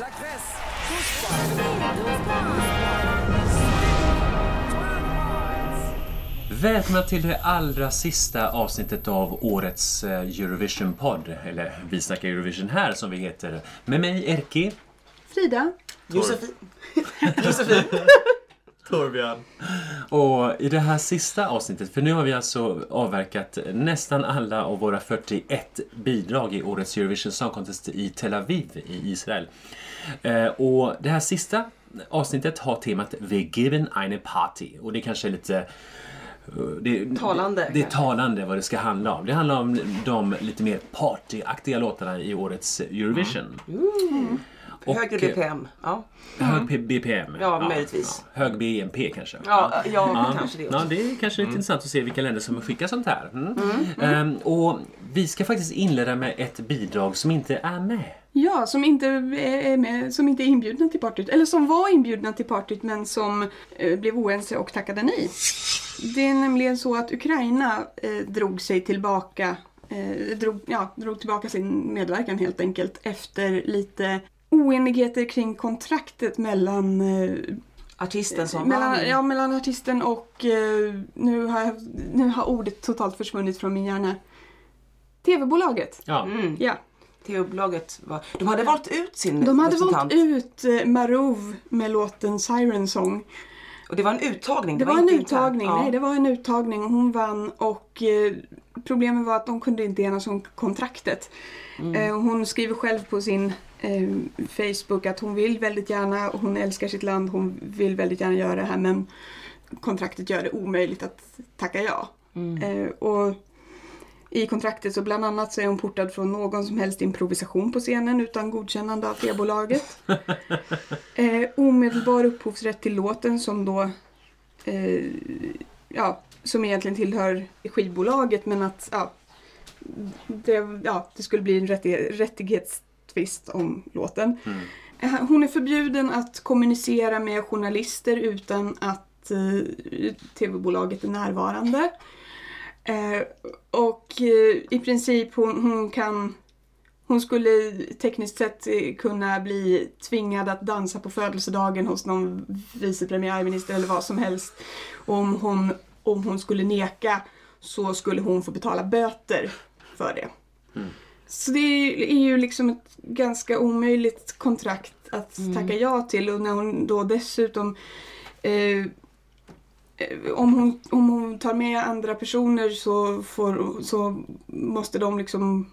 La Grèce, touche pas. Välkomna till det allra sista avsnittet av årets eh, Eurovision-podd. Eller Vi snackar Eurovision här som vi heter. Med mig Erki. Frida. Josefin. Josefin. Torbjörn. Och i det här sista avsnittet, för nu har vi alltså avverkat nästan alla av våra 41 bidrag i årets Eurovision Song Contest i Tel Aviv i Israel. Eh, och det här sista avsnittet har temat Wir geben eine Party. Och det kanske är lite eh, det, Talande, Det är kanske. talande vad det ska handla om. Det handlar om de lite mer partyaktiga låtarna i årets Eurovision. Och, Högre BPM. Ja, Hög BPM. Ja, möjligtvis. ja. Hög BNP kanske. ja, ja kanske det Ja, också. det är kanske lite intressant att se vilka länder som skickar sånt här. Mm. Ehm, och vi ska faktiskt inleda med ett bidrag som inte är med. Ja, som inte är med, som inte är inbjudna till partyt. Eller som var inbjudna till partyt men som eh, blev oense och tackade nej. Det är nämligen så att Ukraina eh, drog sig tillbaka eh, drog, ja, drog tillbaka sin medverkan helt enkelt efter lite oenigheter kring kontraktet mellan eh, Artisten som mellan, vann. ja, mellan artisten och eh, nu, har jag, nu har ordet totalt försvunnit från min hjärna. TV-bolaget. Ja. Mm. Ja. TV-bolaget var... De hade valt ut sin De hade valt ut eh, Marov med låten Siren Song. Och det var en uttagning. Det var en inte internt. uttagning, Ja. nej det var en uttagning och hon vann och eh, problemet var att de kunde inte enas om kontraktet. Mm. Eh, hon skriver själv på sin eh, Facebook att hon vill väldigt gärna, och hon älskar sitt land, hon vill väldigt gärna göra det här men kontraktet gör det omöjligt att tacka ja. Mm. Eh, och i kontraktet så bland annat så är hon portad från någon som helst improvisation på scenen utan godkännande av TV-bolaget. eh, omedelbar upphovsrätt till låten som då eh, ja, som egentligen tillhör skivbolaget men att ja, det, ja, det skulle bli en rättig, rättighetstvist om låten. Eh, Hon är förbjuden att kommunicera med journalister utan att eh, TV-bolaget är närvarande. Eh, och eh, i princip hon, hon kan hon skulle tekniskt sett eh, kunna bli tvingad att dansa på födelsedagen hos någon vice premiärminister eller vad som helst. Och om hon, om hon skulle neka så skulle hon få betala böter för det. Så det är ju liksom ett ganska omöjligt kontrakt att tacka ja till och när hon då dessutom eh, om hon, om hon tar med andra personer så, får, så måste de liksom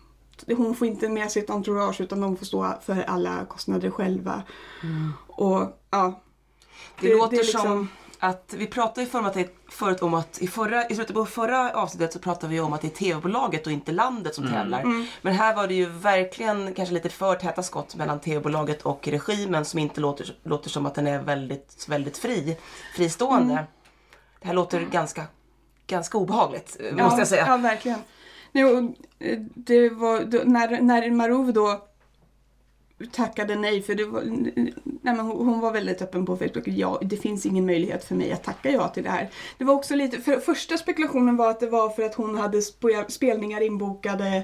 hon får inte med sitt entourage utan de får stå för alla kostnader själva. Och ja. Det, Det- låter det liksom- som att vi pratade ju förut, förut om att i, förra, i slutet på förra avsnittet så pratade vi om att det är TV-bolaget och inte landet som tävlar. Men här var det ju verkligen kanske lite för täta skott mellan TV-bolaget och regimen som inte låter, låter som att den är väldigt, väldigt fri, fristående. Det här låter ganska, ganska obehagligt eh, måste jag säga. Ja, verkligen. Och, eh, det var, då, när, när Marov då tackade nej, för det var, nej, men hon, hon var väldigt öppen på Facebook. Ja, det finns ingen möjlighet för mig att tacka ja till det här. Det var också lite, för första spekulationen var att det var för att hon hade spe- spelningar inbokade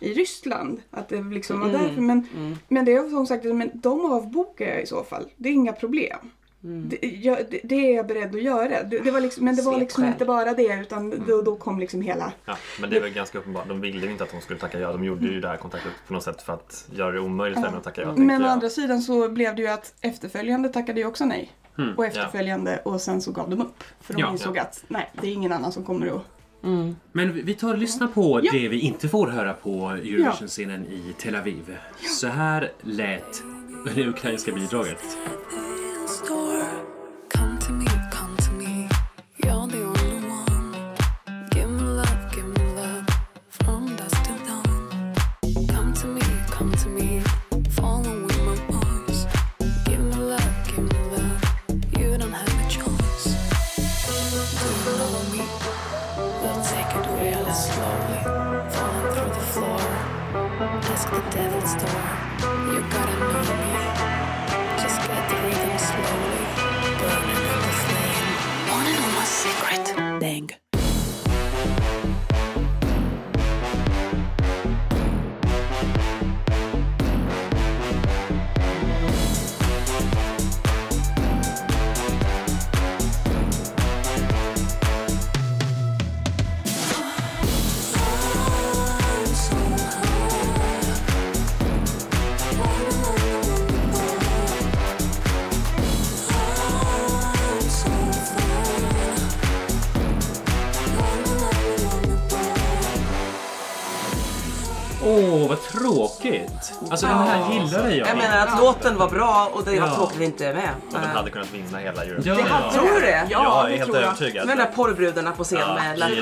i Ryssland. Att det liksom var Mm, därför. Men, men det är som sagt, men de avbokar jag i så fall. Det är inga problem. Mm. Det, jag, det, det är jag beredd att göra. Det, det var liksom, men det var liksom inte bara det utan då, då kom liksom hela Ja, men det är väl ganska uppenbart. De ville ju inte att hon skulle tacka ja. De gjorde ju det här kontraktet på något sätt för att göra det omöjligt för henne att tacka ja. Men å jag. andra sidan så blev det ju att efterföljande tackade ju också nej. Mm, Och efterföljande och sen så gav de upp. För de Ja. insåg att nej, det är ingen annan som kommer att... Mm. Men vi tar och lyssnar på Ja. det vi inte får höra på Eurovision-scenen i Tel Aviv. Så här lät det ukrainska bidraget. door. Alltså den här gillade jag. Jag menar att låten var bra och det var Ja. tråkigt att vi inte är med. Och den hade kunnat vinna hela Eurovision. Ja. Tror du det? jag är det helt övertygad. Med de där porrbrudarna på scen med lack det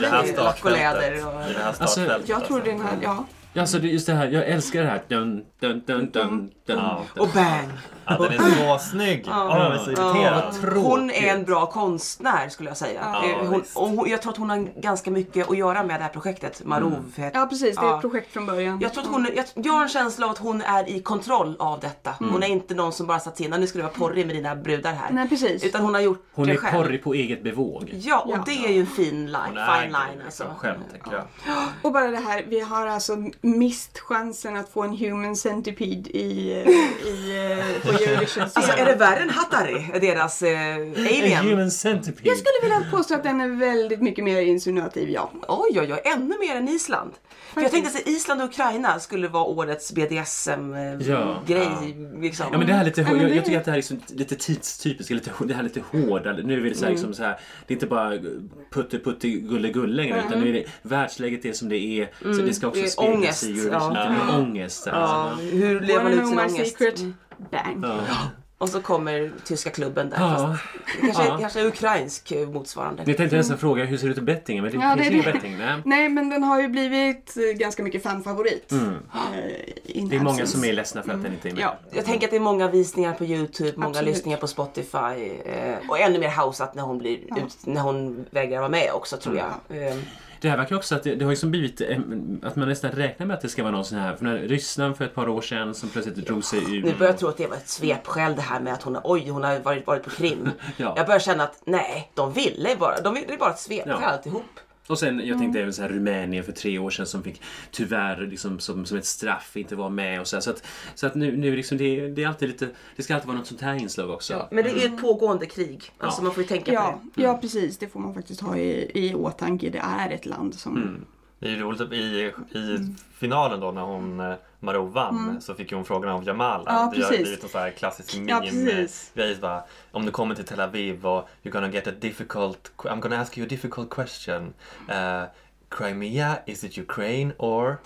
och läder. I det här Alltså, startfältet. Jag tror den här, ja. Alltså det- just det här, jag älskar det här. Dun, dun, dun, dun, dun. Ja. Och bang! Ja, den är så snygg. Jag är så irriterad. Hon är en bra konstnär skulle jag säga. Ja, hon, och hon, jag tror att hon har ganska mycket att göra med det här projektet. Marov heter Ja, precis. Det är Ja. ett projekt från början. jag, tror att hon, jag, jag har en känsla av att hon är i kontroll av detta. Hon är inte någon som bara satt in nu ska du vara porrig med dina brudar här. Nej, precis. Utan hon har gjort Hon det är själv. porrig på eget bevåg. Ja, och Ja. det är ju en fin line. Hon är Fine line alltså. liksom själv, tänker jag. Och bara det här, vi har alltså mist chansen att få en human centipede i, i, eh, på Eurovision Alltså är det värre än Hattari? Deras eh, A alien? human centipede. Jag skulle vilja påstå att den är väldigt mycket mer insinuativ, ja. Oj, oj, oj, ännu mer än Island. För jag tänkte att Island och Ukraina skulle vara årets Ja. BDSM-grej. Liksom. Ja men det här är lite, Ja, jag, jag tycker att det här är liksom lite tidstypiskt, lite, det här är lite hårda. Nu är det så här, liksom så här, det är inte bara putte putte gulle gulle längre utan nu är det världsläget är som det är. Så det ska också speglas i Eurovision. ja. Ångest. ja, Alltså. hur lever man ut know sin my ångest? secret? Mm. Bang. Ja. Och så kommer tyska klubben där. Ja. Fast kanske, Ja. kanske ukrainsk eh, motsvarande. Jag tänkte nästan fråga hur ser det ut i bettingen men det Ja, finns det är ingen det. betting. Nej. Nej, men den har ju blivit eh, ganska mycket fanfavorit. Mm. Eh, Det är många som är ledsna för att den inte är med. Ja. Jag tänker att det är många visningar på Youtube, många Absolut. lyssningar på Spotify eh, och ännu mer houseat när hon, blir ut, när hon vägrar vara med också tror jag. Eh, Det här verkar också att det, det har liksom blivit eh, att man nästan räknar med att det ska vara någon sån här, för när Ryssland för ett par år sedan som plötsligt drog sig ur. Nu börjar jag tro att det var ett svepskäl det här med att hon har, oj, hon har varit, varit på Krim. Ja. Jag börjar känna att nej, de ville bara, de ville, det är bara ett svepskäl Ja. alltihop. Och sen, jag tänkte även så här Rumänien för tre år sedan som fick tyvärr liksom som, som ett straff inte vara med och så här. Så att, så att nu, nu liksom det, det är alltid lite, det ska alltid vara något sånt här inslag också. Ja, men det är ju ett pågående krig. Alltså Ja. man får ju tänka Ja, på det. ja, precis. Det får man faktiskt ha i, i åtanke. Det är ett land som... Mm. Det är ju roligt i, i finalen då när hon eh, Marou vann så fick hon frågan av Jamal. Ja, det har blivit en sån här klassisk Ja, meme precis. grej. bara, Om du kommer till Tel Aviv och you're gonna get a difficult, I'm gonna ask you a difficult question. Uh, Crimea, is it Ukraine or?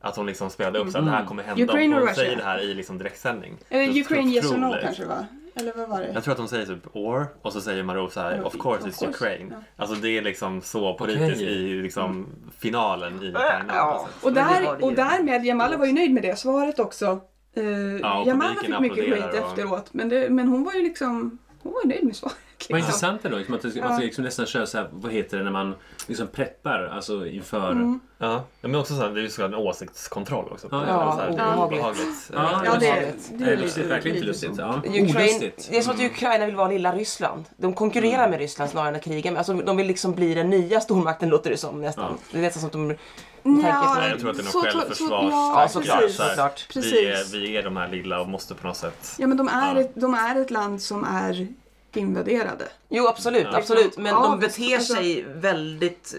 Att hon liksom spelade upp så att det här kommer hända Ukraine Mm. om hon säger det här i liksom direktsändning. Eller är Ukraine yes or no kanske va? Eller vad var det? Jag tror att de säger typ or och så säger Marou så här Ja, of course it's. Ukraine. Ja. Alltså det är liksom så politiskt Okej. i liksom finalen i finalen. Ja. Och, där, och därmed, Jamala var ju nöjd med det svaret också. Uh, och Jamala fick mycket skit och- efteråt. Men, det, men hon var ju liksom hon var nöjd med svaret. Vad intressant det då, liksom att man ska liksom nästan köra så här, vad heter det när man liksom preppar, alltså inför... Mm. Ja, men också så här, det är ju så en åsiktskontroll också. Ja, är ja. så här, det Ja, är obehagligt. obehagligt. Ja, Eh, Ja, det, Obehagligt. det Det är lustigt, verkligen inte lustigt. Ja. Ukraine, det är som att Ukraina vill vara lilla Ryssland. De konkurrerar med Ryssland snarare än att kriga med. Alltså, de vill liksom bli den nya stormakten låter det som nästan. Ja. Det är nästan som att de Nej, jag tror att det är någon så- så- självförsvars... ja, Ja. Vi är, vi är de här lilla och måste på något sätt... Ja men de är, Ja. ett, de är ett land som är invaderade. Jo absolut, Ja. absolut. Men Ja, de beter alltså- sig väldigt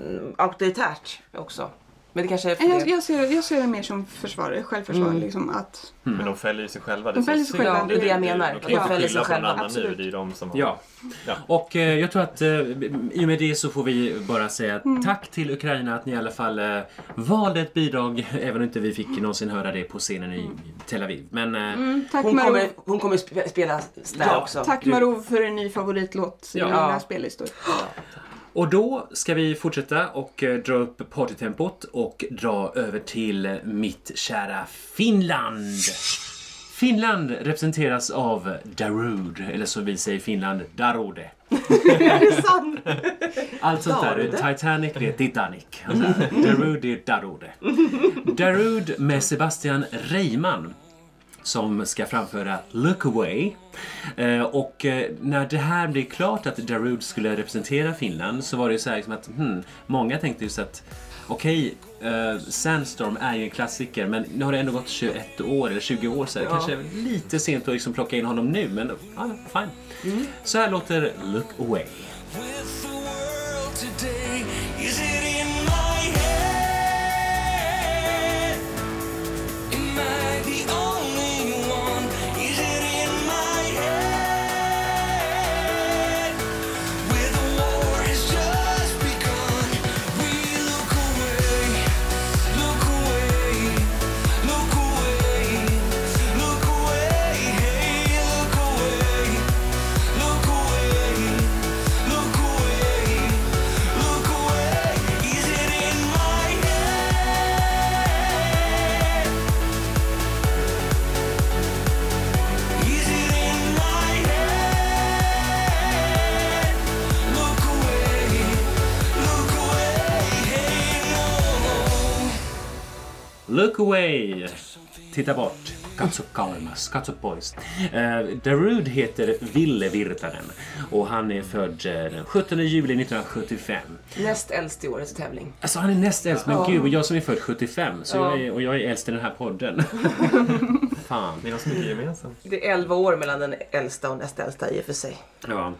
mm, auktoritärt också. Men det kanske är för Jag, jag, ser, jag ser det mer som försvar, självförsvar. Mm. Liksom, att, Men de följer ju sig själva. Det är De så följer sig själva. Ja, det är det jag menar. De kan De skylla sig på någon själva. annan nu. Absolut. Det är de som har... Ja. Ja. Och eh, jag tror att eh, i och med det så får vi bara säga tack till Ukraina att ni i alla fall eh, valde ett bidrag, även om inte vi fick någonsin höra det på scenen i Tel Aviv. Men eh, mm, tack Hon kommer, hon kommer sp- spela där Ja. också. tack Marou för en ny favoritlåt i Ja. mina Ja. spellistor. Och då ska vi fortsätta och eh, dra upp partytempot och dra över till mitt kära Finland. Finland representeras av Darude, eller som vi säger i Finland, Darude. Allt sånt där. Titanic, det är Titanic. Darude, är Darude. Darude med Sebastian Reimann som ska framföra Look Away. Eh, och eh, när det här blev klart att Darude skulle representera Finland så var det ju så här liksom att hmm, många tänkte just att okej, eh, Sandstorm är ju en klassiker men nu har det ändå gått 21 år eller 20 år så det kanske är lite sent att liksom plocka in honom nu men ja, fine. Så här låter Look Away. Look away. Titta bort. Katso kauemmas, katso pois. Uh, Darude heter Ville Virtanen och han är född eh, den 17 juli 1975. Näst äldst i årets tävling. Alltså han är näst äldst, men Ja. gud, och jag som är född 75 så Ja. jag är, och jag är äldst i den här podden. Fan. Ni har så mycket gemensamt. Det är 11 år mellan den äldsta och näst äldsta i och för sig. Ja.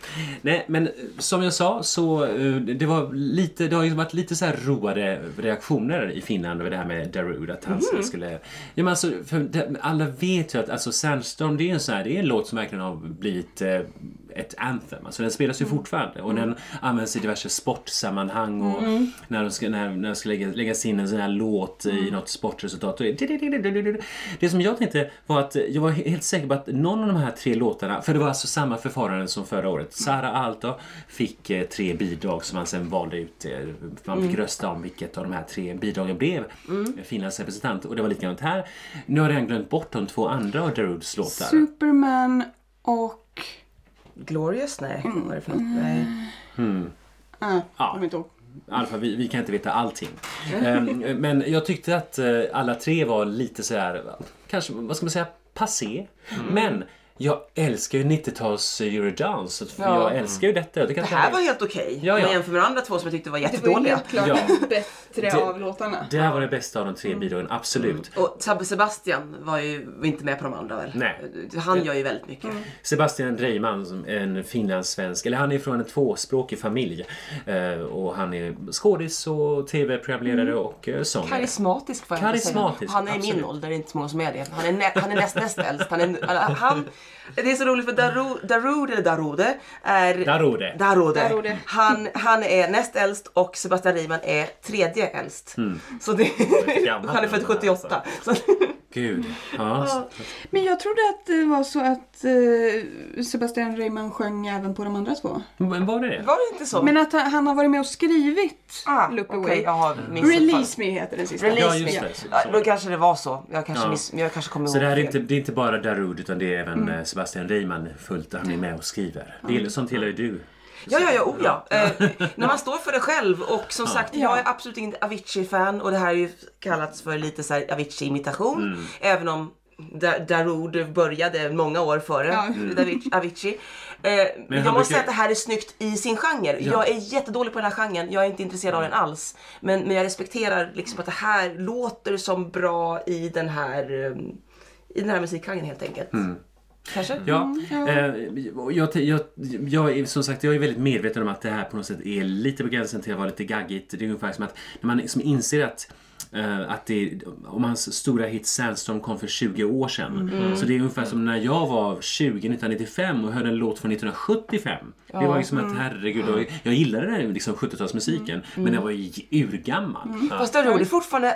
Nej, men eh, som jag sa så eh, det var lite, det har ju varit lite så här roade reaktioner i Finland över det här med Darude, att han Mm. skulle... Ja, men alltså, för det, alla vet ju att alltså Sandstorm, det är en sån här, det är en låt som verkligen har blivit eh, ett anthem. Alltså den spelas ju Mm. fortfarande och den används i diverse sportsammanhang och Mm. när de ska, när, när de ska lägga, läggas in en sån här låt i något sportresultat. det- Det som jag tänkte var att jag var helt säker på att någon av de här tre låtarna, för det var alltså samma förfarande som förra året. Sara Alto fick eh, tre bidrag som man sen valde ut. Eh, man fick rösta om vilket av de här tre bidragen blev eh, Finlands representant. Och det var likadant här. Nu har jag redan glömt bort de två andra av Darudes låtar. Superman och... Glorious? Nej, vad är det för något? Nej. Äh, Ja. fall, vi, vi kan inte veta allting. Ehm, men jag tyckte att eh, alla tre var lite så här, kanske, vad ska man säga, passé. Men jag älskar ju 90-tals Eurodance. Ja. Jag älskar ju detta. Jag tycker Det att här var helt okej. Ja, ja. Men jämför med de andra två som jag tyckte var Det var ju jättedåliga. helt klart Ja. bättre Det- av låtarna. det här var det bästa av de tre bidragen, absolut. Och Sabbe Sebastian var ju inte med på de andra väl? Nej. Han gör ju väldigt mycket. Sebastian Reimann, som är en finlandssvensk, eller han är från en tvåspråkig familj. Eh, och han är skådis och tv-programledare och eh, sångare. Karismatisk får jag säga. Han är i min ålder, det är inte så många som är det. Han är, nä, han är näst, näst äldst. Han är, han, det är så roligt för Daru, Darude, eller Darude, är... Darude. Darude. Darude. Han, han är näst äldst och Sebastian Riemann är tredje äldst. Så det, gammal han är född den här, 78. Så, Gud. Ja. Men jag trodde att det var så att eh, Sebastian Reimann sjöng även på de andra två. Men var det var det inte så? Men att han, han har varit med och skrivit ah, Look okej, Away. jag har. Release Me heter den sista. Release Ja, just det. Så- Ja, då kanske det var så. Jag kanske, Ja. miss, jag kanske kommer Så ihåg det här är inte, det är inte bara Darude utan det är även eh, Sebastian Reimann fullt, han är med och skriver. Det är, sånt gillar ju du. Ja, ja, ja, oh, ja. Eh, när man står för det själv och som sagt, jag är absolut inte Avicii-fan och det här är ju kallats för lite så Avicii-imitation. Mm. Även om Da- Darude började många år före Ja. Avicii. Eh, han jag måste brukar- säga att det här är snyggt i sin genre. Jag är jättedålig på den här genren, jag är inte intresserad av den alls. Men, men jag respekterar liksom att det här låter som bra i den här, eh, i den här musikgenren helt enkelt. Kanske? Ja, eh, och jag, jag, jag är som sagt jag är väldigt medveten om att det här på något sätt är lite på gränsen till att vara lite gaggigt. Det är ungefär som att när man liksom inser att eh, att det, om hans stora hit Sandstorm kom för 20 år sedan. Så det är ungefär som när jag var 20 1995 och hörde en låt från 1975. Det var ju som att herregud, och jag gillade den liksom 70-talsmusiken men den var ju urgammal. Fast Darude är fortfarande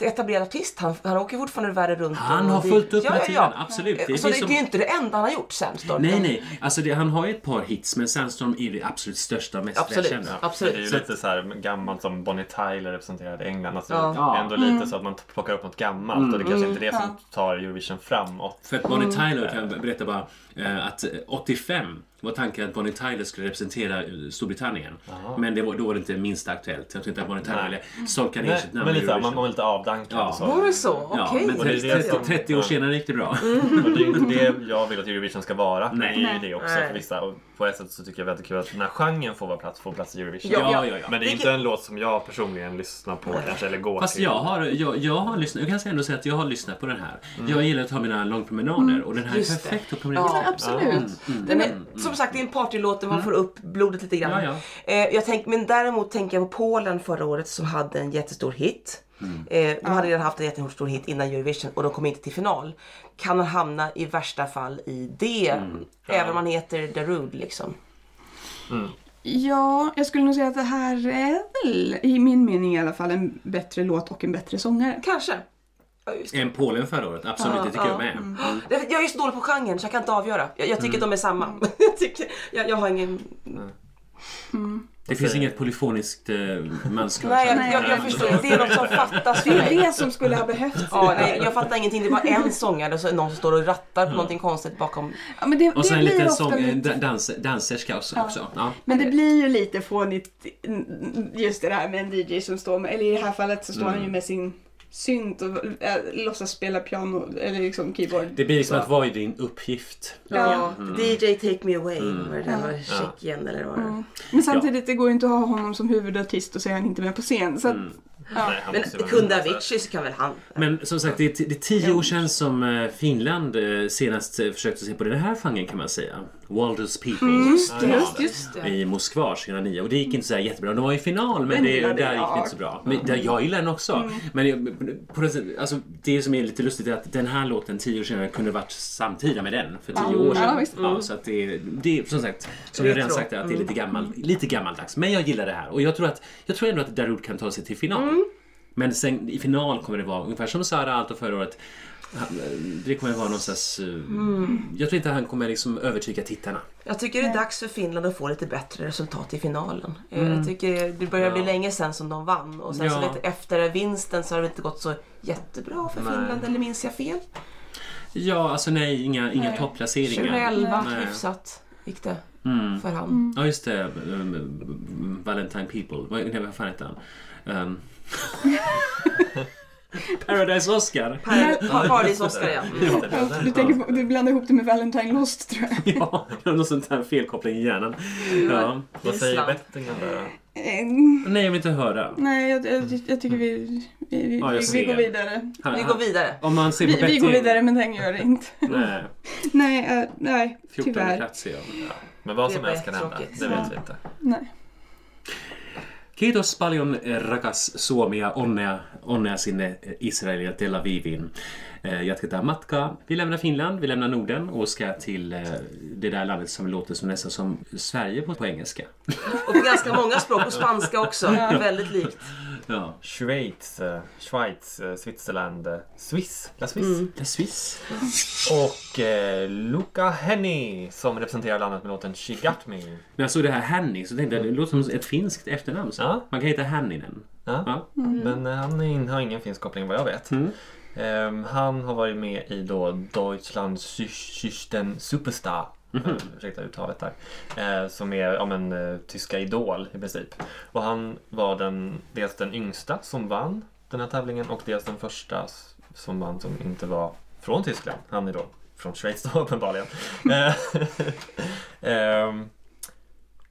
eh, etablerad artist. Han, han åker fortfarande världen runt. Han har fullt upp ja, med ja, tiden, ja. absolut. Det, Det så det, som- det är ju inte det enda han har gjort, Sandstorm. Nej, nej. Alltså det, han har ju ett par hits men Sandstorm är det absolut största och mest Absolut. välkända. Men det är ju Absolut. lite så här gammalt som Bonnie Tyler representerade England. Alltså, Ja. Ändå lite så att man plockar upp något gammalt och det kanske inte är det som tar Eurovision framåt. För att Bonnie Tyler kan jag berätta bara eh, att eh, 85 var tanken att Bonnie Tyler skulle representera eh, Storbritannien. Men det var, då var det inte minst aktuellt. Jag tror inte att Bonnie Tyler ville solka ner sitt namn men i lite, man Eurovision. man var lite avdankad Ja. och så. Var det så? Ja, Okej. men Och det är det 30, som- 30 år ja. senare gick det bra. Och det är ju inte det jag vill att Eurovision ska vara. Nej. det är ju det också Nej. för vissa. Och på ett sätt så tycker jag väldigt kul att den här genren får vara plats, får plats i Eurovision. Ja, Ja, ja, ja. Men det är Vilket- inte en låt som jag personligen lyssnar på kanske eller går Fast till. jag har, jag, jag har lyssnat, jag kan ändå säga att jag har lyssnat på den här. Jag gillar att ta mina långpromenader och den här är Just det. perfekt att promenera. Ja, Absolut. Den är, som sagt, det är en partylåt där man får upp blodet lite grann. Mm. Ja, Eh, jag tänk, men däremot tänker jag på Polen förra året som hade en jättestor hit. Mm. Eh, de hade redan haft en jättestor hit innan Eurovision och de kom inte till final. Kan han hamna i värsta fall i det, Mm. även om man heter Darude liksom. Ja, jag skulle nog säga att det här är väl, i min mening i alla fall, en bättre låt och en bättre sångare. Kanske. Ja, det. En Polen förra året, absolut. Det tycker jag med. Mm. Det- Jag är så dålig på genren så jag kan inte avgöra. Jag, jag tycker Mm. att de är samma. jag, tycker, jag, jag har ingen... Det finns inget polyfoniskt eh, manskap. Nej, jag, Nej, jag, jag förstår. Det är något som fattas för Det mig. är det som skulle ha behövts. Ja, nej, jag fattar ingenting. Det är bara en sångare och så det någon som står och rattar på någonting konstigt bakom. Ja, men det, Och så det en blir liten sång, en lite, da- dans, danserska också. också. Ja. Men det blir ju lite fånigt mm, just det där med en DJ som står med, eller i det här fallet så står han ju med sin synt och äh, låtsas spela piano eller liksom keyboard. Det blir liksom Så. att vara i din uppgift. Ja, Mm. DJ Take Me Away Mm. var det där var Tjeckien eller vad. Mm. Men samtidigt, det går ju inte att ha honom som huvudartist och så är han inte med på scen. Så att, Mm. ja. Nej, Men kunde. Avicii så kan väl han? Men som sagt, det är, det är tio år sedan som eh, Finland eh, senast eh, försökte sig på den här genren kan man säga. Waldo's People. Just det, Ja, just, det. just det. I Moskva 2009 och det gick inte så här jättebra. De var i final men Men det, där gick det inte så bra. Men där, jag gillar den också. Men jag- på det, alltså, det som är lite lustigt är att den här låten tio år senare kunde varit samtida med den för tio år sedan. ja, så att det, det är som sagt, som jag redan sagt, att det är lite, gammal, lite gammaldags. Men jag gillar det här och jag tror, att, jag tror ändå att Darude kan ta sig till final. Men sen i final kommer det vara ungefär som Sara Alto förra året. Han- Det kommer vara någon slags... eh, Jag tror inte han kommer liksom övertyga tittarna. Jag tycker det är dags för Finland att få lite bättre resultat i finalen. Eh, Jag tycker det börjar bli Ja. länge sedan som de vann och sen så Ja. lite efter vinsten så har det inte gått så jättebra för Nej. Finland, eller minns jag fel? Ja, alltså nej, inga, inga Nej. topplaceringar. 2011 Nej. hyfsat gick det Mm. för han. Ja, just det. Um, Valentine People. Vad, nej, vad fan heter han? Um, Paradise Oscar. Per- Pa- Paradis-Oscar ja. Mm. Det, det du, tänker på, du blandar ihop det med Valentine Lost tror jag. ja, det var någon sån här felkoppling i hjärnan. Ja. Vad säger bettingen då? Eh, Nej, jag vill inte höra. nej, jag, jag, jag tycker vi, vi, vi, Ja, jag vi, vi går vidare. Han- Vi går vidare. Om man ser på Vi, vi betting... går vidare men den gör det inte. Nej, Nej, eh, nej 14 tyvärr. plats ja. Men vad Det som helst kan hända. Det vet vi inte. Nej. Kiitos paljon eh, rakas Suomi ja onnea, onnea sinne eh, Israel ja Tel Eh, Jatketaan matkaa. Vi lämnar Finland, vi lämnar Norden och ska till eh, det där landet som låter som nästan som Sverige på, på engelska. Och på ganska många språk, och spanska också. Väldigt likt. Ja. Schweiz, eh, Schweiz, Switzerland, Swiss, La Swiss. Mm. La Suisse. Och eh, Luca Henny som representerar landet med låten She Got Me. När jag såg det här Henning så tänkte jag det låter som ett finskt efternamn. Så. Ja. Man kan heta Henninen. Ja. Ja. Men han har ingen finsk koppling vad jag vet. Mm. Ehm, han har varit med i då Deutschland System Superstar. Mm. Ursäkta uttalet där. Eh, som är ja, men, eh, tyska Idol i princip. Och han var den, dels den yngsta som vann den här tävlingen och dels den första som vann som inte var från Tyskland. Han är då från Schweiz då uppenbarligen. Ehm,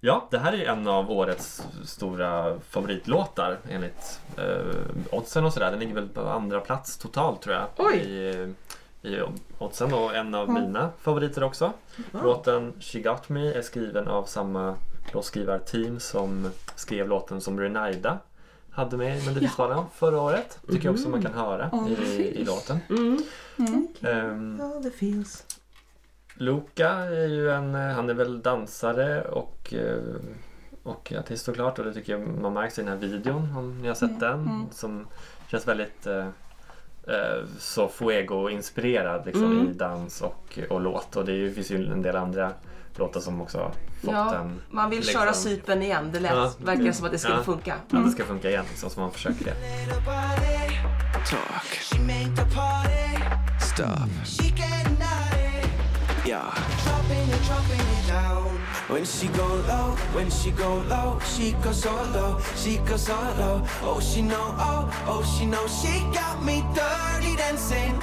Ja, det här är en av årets stora favoritlåtar enligt eh, oddsen och sådär. Den ligger väl på andra plats totalt tror jag. Oj. I, I oddsen och en av mina favoriter också. Låten She Got Me är skriven av samma låtskrivarteam som skrev låten som Renaida hade med i Melodifestivalen förra året. Tycker jag också man kan höra Ja, i, i låten. Mm. Ja, det finns. Luca är ju en, eh, han är väl dansare och, eh, och artist såklart och det tycker jag man märks i den här videon om ni har sett den. Som känns väldigt eh, så Fuego-inspirerad liksom, Mm. i dans och, och låt. Och det är ju, finns ju en del andra låtar som också har fått Ja, en... man vill liksom, köra sypen igen. Det lät, Ja. verkar som att det skulle Ja. funka. Att det ska funka igen liksom, så man försöker det. Talk. Stop. Yeah. Dropping it, dropping it down. When she go low, when she go low, she goes so low, she goes so low. Oh, she know, oh, oh, she know, she got me dirty dancing.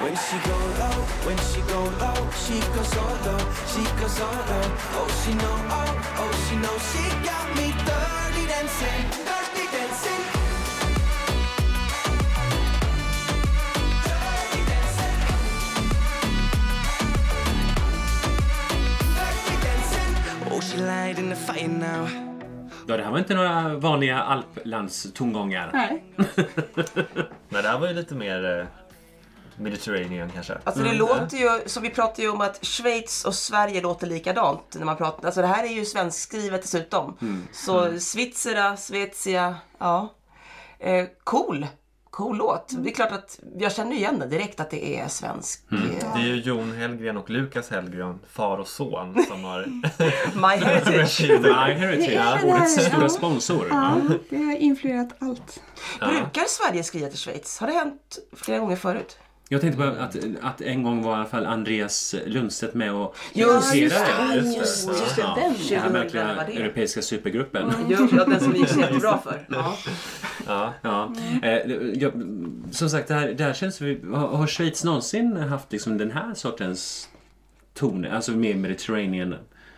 When she go low, when she go low, she goes so low, she goes so low. Oh, she know, oh, oh, she know, she got me dirty dancing, dirty Ja, det här var inte några vanliga alplandstongångar. Nej. Men det här var ju lite mer eh, Mediterranean kanske. Alltså det låter ju, så vi pratar ju om att Schweiz och Sverige låter likadant när man pratar. Alltså det här är ju svenskskrivet dessutom. Så Svitzera, Svezia, ja. Eh, cool. Cool låt. Det är klart att jag känner igen den direkt att det är svensk. Det eh, är ju Jon Hellgren och Lukas Hellgren, far och son, som har My Heritage. My Heritage, Det är det årets stora ja. sponsor. Ja, det har influerat allt. Brukar Sverige skriva till Schweiz? Har det hänt flera gånger förut? Jag tänkte på att, att en gång var i alla fall Andreas Lundstedt med och Just regisserade det, just det. Just det, Ja, den den här 2011 märkliga det. europeiska supergruppen. Jo, ja, den som gick så jättebra för. Ja. Ja. Ja. Eh, jag, som sagt, det här, det här känns... Har, har Schweiz någonsin haft liksom den här sortens ton? Alltså mer Mediterranean?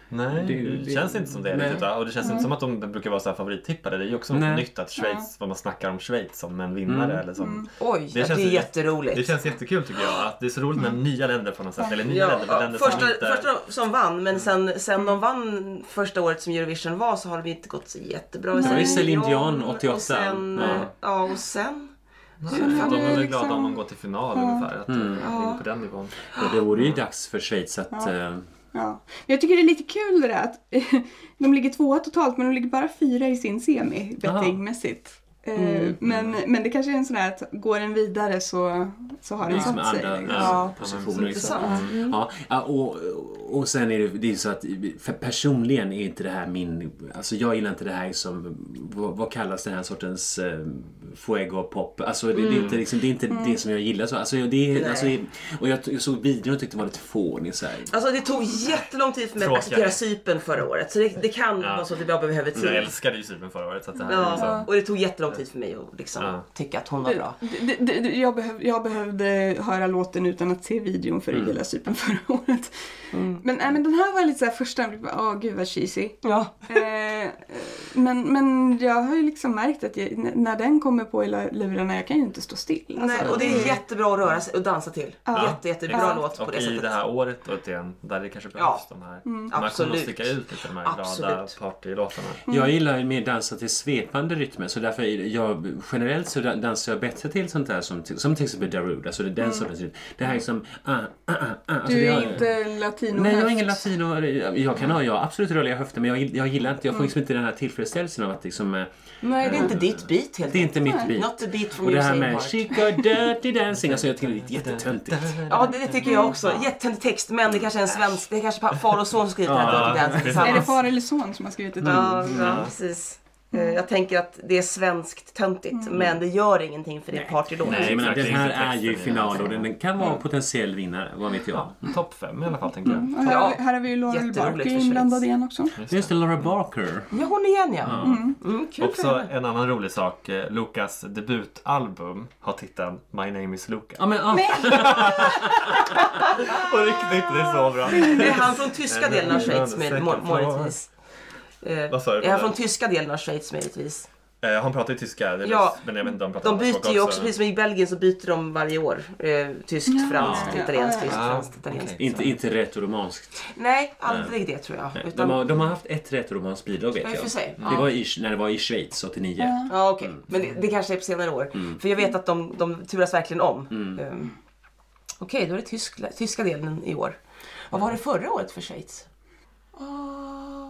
Nej, Det- det, det- känns inte som det nej. riktigt. va? Och det känns inte som att de brukar vara så här favorittippade. Det är ju också Nej. något nytt att Schweiz, vad man snackar om Schweiz som en vinnare. Mm. Eller som, Oj, Det ja, känns det är jätteroligt. Det känns jättekul tycker jag. Att det är så roligt när nya länder på något sätt. Eller nya Ja, länder, ja, länder första, som inte... första som vann, men sen, sen de vann första året som Eurovision var så har det inte gått så jättebra. Det var ju Céline Dion, Dion 88. Och sen, Ja. ja. ja, och sen... Nej, de är väl liksom- glada om de går till final ungefär. Att Mm. på den nivån. Ja, det vore ju dags för Schweiz att... Ja. Ja. Jag tycker det är lite kul det där att de ligger tvåa totalt men de ligger bara fyra i sin semi bettingmässigt. Eh, Men, men det kanske är en sån här att går den vidare så, så har den satt sig. andra ja, Ja, positioner. Liksom. intressant. Ja, ja, och, och sen är det, det är så att för personligen är inte det här min... Alltså jag gillar inte det här som... Vad, vad kallas den här sortens eh, fuego-pop? Alltså det, det är inte, liksom, det, är inte det som jag gillar. Så, alltså, det alltså, och jag, jag såg videon och tyckte det var lite fånig. Så här. Alltså det tog jättelång tid för mig att Tråkigare. acceptera Cypern förra året. Så det, det kan Ja. vara så att jag behöver tid. Jag älskade ju Cypern förra året. Så att det här är Ja, liksom... och det tog jättelång tid för mig att liksom Ja. tycka att hon var bra. Det, det, det, jag, behöv, jag behövde höra låten utan att se videon för att gilla Cypern förra året. Men, nej, men den här var lite så här första, åh gud vad cheesy. Ja. Eh, men, men jag har ju liksom märkt att jag, när den kommer på i lurarna, jag kan ju inte stå still. Alltså, Nej, och det är jättebra att röra sig och dansa till. Ja. Jätte, jättebra Exakt. låt på och det i sättet. det här året och igen, där det kanske behövs Ja. de här. Mm. De här kommer att Absolut. sticka ut lite, de här glada Absolut. partylåtarna. Jag gillar ju mer dansa till svepande rytmer så därför är det- jag, generellt så dansar jag bättre till sånt där som, som till exempel Darude. Alltså det är den sortens rytm. Det här är som... Ah, ah, ah, ah. Alltså Du det är har- inte latino Nej, jag är ingen latino. Jag kan ha jag har absolut rörliga höfter men jag, jag gillar inte, jag får liksom inte den här tillfredsställelsen av att liksom... eh, Nej, det är inte ditt beat helt Det är inte mitt beat. Not the beat from Och det här med. She got dirty dancing, alltså jag tycker det är jättetöntigt. Ja, det, det tycker jag också. Jättetöntig text, men det kanske är en svensk, det är kanske far och son som skrivit Ja, här Dirty Dancing precis. Är det tillsammans. far eller son som har skrivit det? Ja, ja, precis. Eh, Jag tänker att det är svenskt töntigt, men det gör ingenting för det är partylåt. Nej, men den här är ju final den. och den kan vara en potentiell vinnare, vad vet jag. Ja, topp fem i alla fall tänker jag. Och här, har Ja, vi, här har vi ju Laurel Barker inblandad igen också. Just det, Laura Barker. Ja, hon igen ja. Mm, Också en annan rolig sak. eh, Lukas debutalbum har titeln My name is Luca. Ja, men, ah, På riktigt, det är så bra. Det är han från tyska delen av Schweiz med, möjligtvis. Eh, Vad sa du? Är han från tyska delen av Schweiz möjligtvis? Eh, han pratar ju tyska, det är Ja, men jag vet inte om han pratar De byter ju också, precis som i Belgien så byter de varje år. Eh, tyskt, franskt, ja, italienskt, ja, tyskt, ja. franskt, italienskt. Okej. inte, inte rätt och romanskt. Nej, aldrig det tror jag. Nej, Utan, De har, de har haft ett rätt och romanskt bidrag vet Ja, jag. sig. Det Ja. var i, när det var i Schweiz 89. Ja, okej. Men det, det kanske är på senare år. För jag vet att de, de turas verkligen om. Um, okej, då är det tysk, tyska delen i år. Vad var det förra året för Schweiz?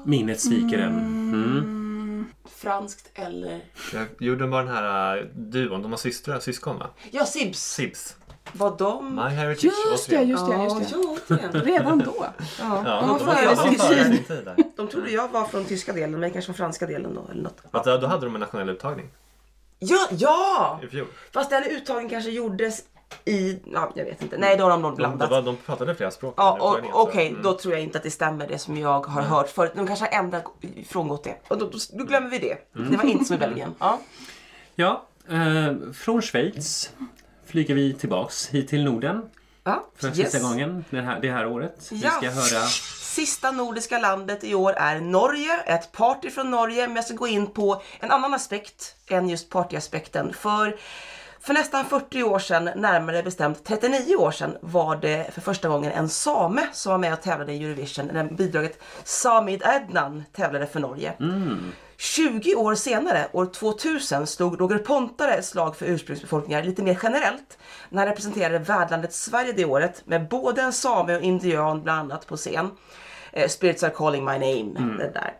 Minnet sviker en. Mm. Franskt eller... Jag gjorde bara den här uh, duon, de har systrar, syskon va? Ja, Sibs. Sibs. Var de... My Heritage. Just det, just det, just det. Ja. Redan då. Ja, De var de före var sin före tid. sin tid där. De trodde jag var från tyska delen, men kanske från franska delen då. Eller något. Då då hade de en nationell uttagning Ja, ja! i fjol. Fast den uttagningen kanske gjordes i... Ja, jag vet inte. Nej, då har de nog De, blandat. det var, de pratade flera språk. Ja, okej, mm. då tror jag inte att det stämmer det som jag har hört förut. De kanske har ändrat, frångått det. Och då, då, då glömmer vi det. Det var inte som i Belgien. Ja. Ja, eh, från Schweiz flyger vi tillbaks hit till Norden Ja, för yes. sista gången det här, det här året. Vi Ja. ska höra... Sista nordiska landet i år är Norge. Ett party från Norge. Men jag ska gå in på en annan aspekt än just partyaspekten. För för nästan 40 år sedan, närmare bestämt 39 år sedan, var det för första gången en same som var med och tävlade i Eurovision. När bidraget Samid Adnan tävlade för Norge. 20 år senare, år 2000, slog Roger Pontare ett slag för ursprungsbefolkningar lite mer generellt när han representerade värdlandet Sverige det året med både en same och indian bland annat på scen. Eh, Spirits are calling my name. Det där.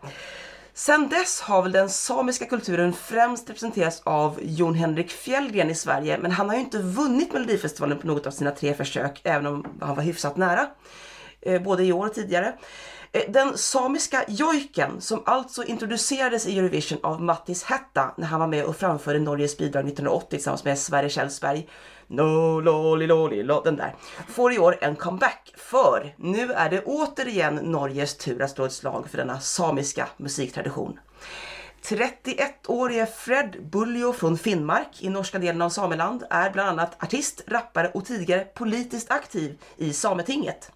Sen dess har väl den samiska kulturen främst representerats av Jon Henrik Fjällgren i Sverige men han har ju inte vunnit Melodifestivalen på något av sina tre försök även om han var hyfsat nära. Eh, både i år och tidigare. Eh, den samiska jojken som alltså introducerades i Eurovision av Mattis Hätta när han var med och framförde Norges bidrag 1980 tillsammans med Sverre Kjellsberg. No, loli, loli, lo, den där. Får i år en comeback för nu är det återigen Norges tur att slå ett slag för denna samiska musiktradition. 31-årige Fred Buljo från Finnmark i norska delen av Sameland är bland annat artist, rappare och tidigare politiskt aktiv i Sametinget.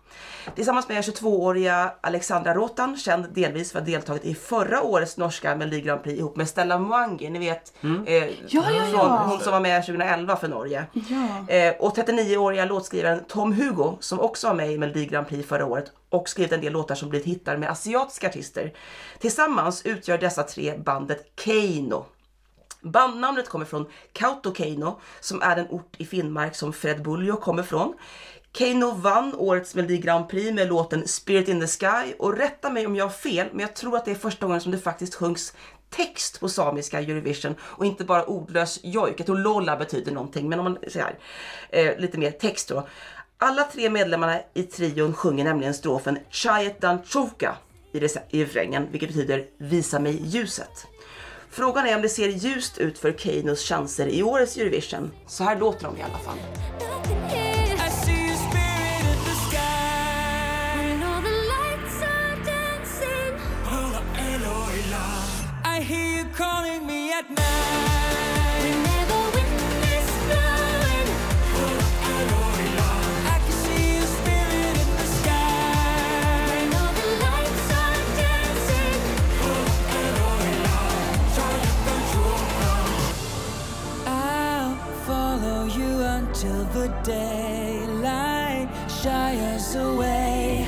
Tillsammans med 22-åriga Alexandra Rotan, känd delvis för att ha deltagit i förra årets norska Melodi Grand Prix ihop med Stella Mwangi, ni vet eh, Ja, ja, från, ja. hon som var med 2011 för Norge. Eh, och 39-åriga låtskrivaren Tom Hugo som också var med i Melodi Grand Prix förra året och skrivit en del låtar som blivit hittar med asiatiska artister. Tillsammans utgör dessa tre bandet Keino. Bandnamnet kommer från Kautokeino som är den ort i Finnmark som Fred Bullio kommer från. Keino vann årets Melodi Grand Prix med låten Spirit in the Sky och rätta mig om jag har fel men jag tror att det är första gången som det faktiskt sjungs text på samiska Eurovision och inte bara ordlös jojk. Jag tror Lolla betyder någonting men om man säger här, eh, lite mer text då. Alla tre medlemmarna i trion sjunger nämligen strofen Chayet Danchoka i, i refrängen vilket betyder Visa mig ljuset. Frågan är om det ser ljust ut för Keinos chanser i årets Eurovision. Så här låter de i alla fall. The daylight shies away.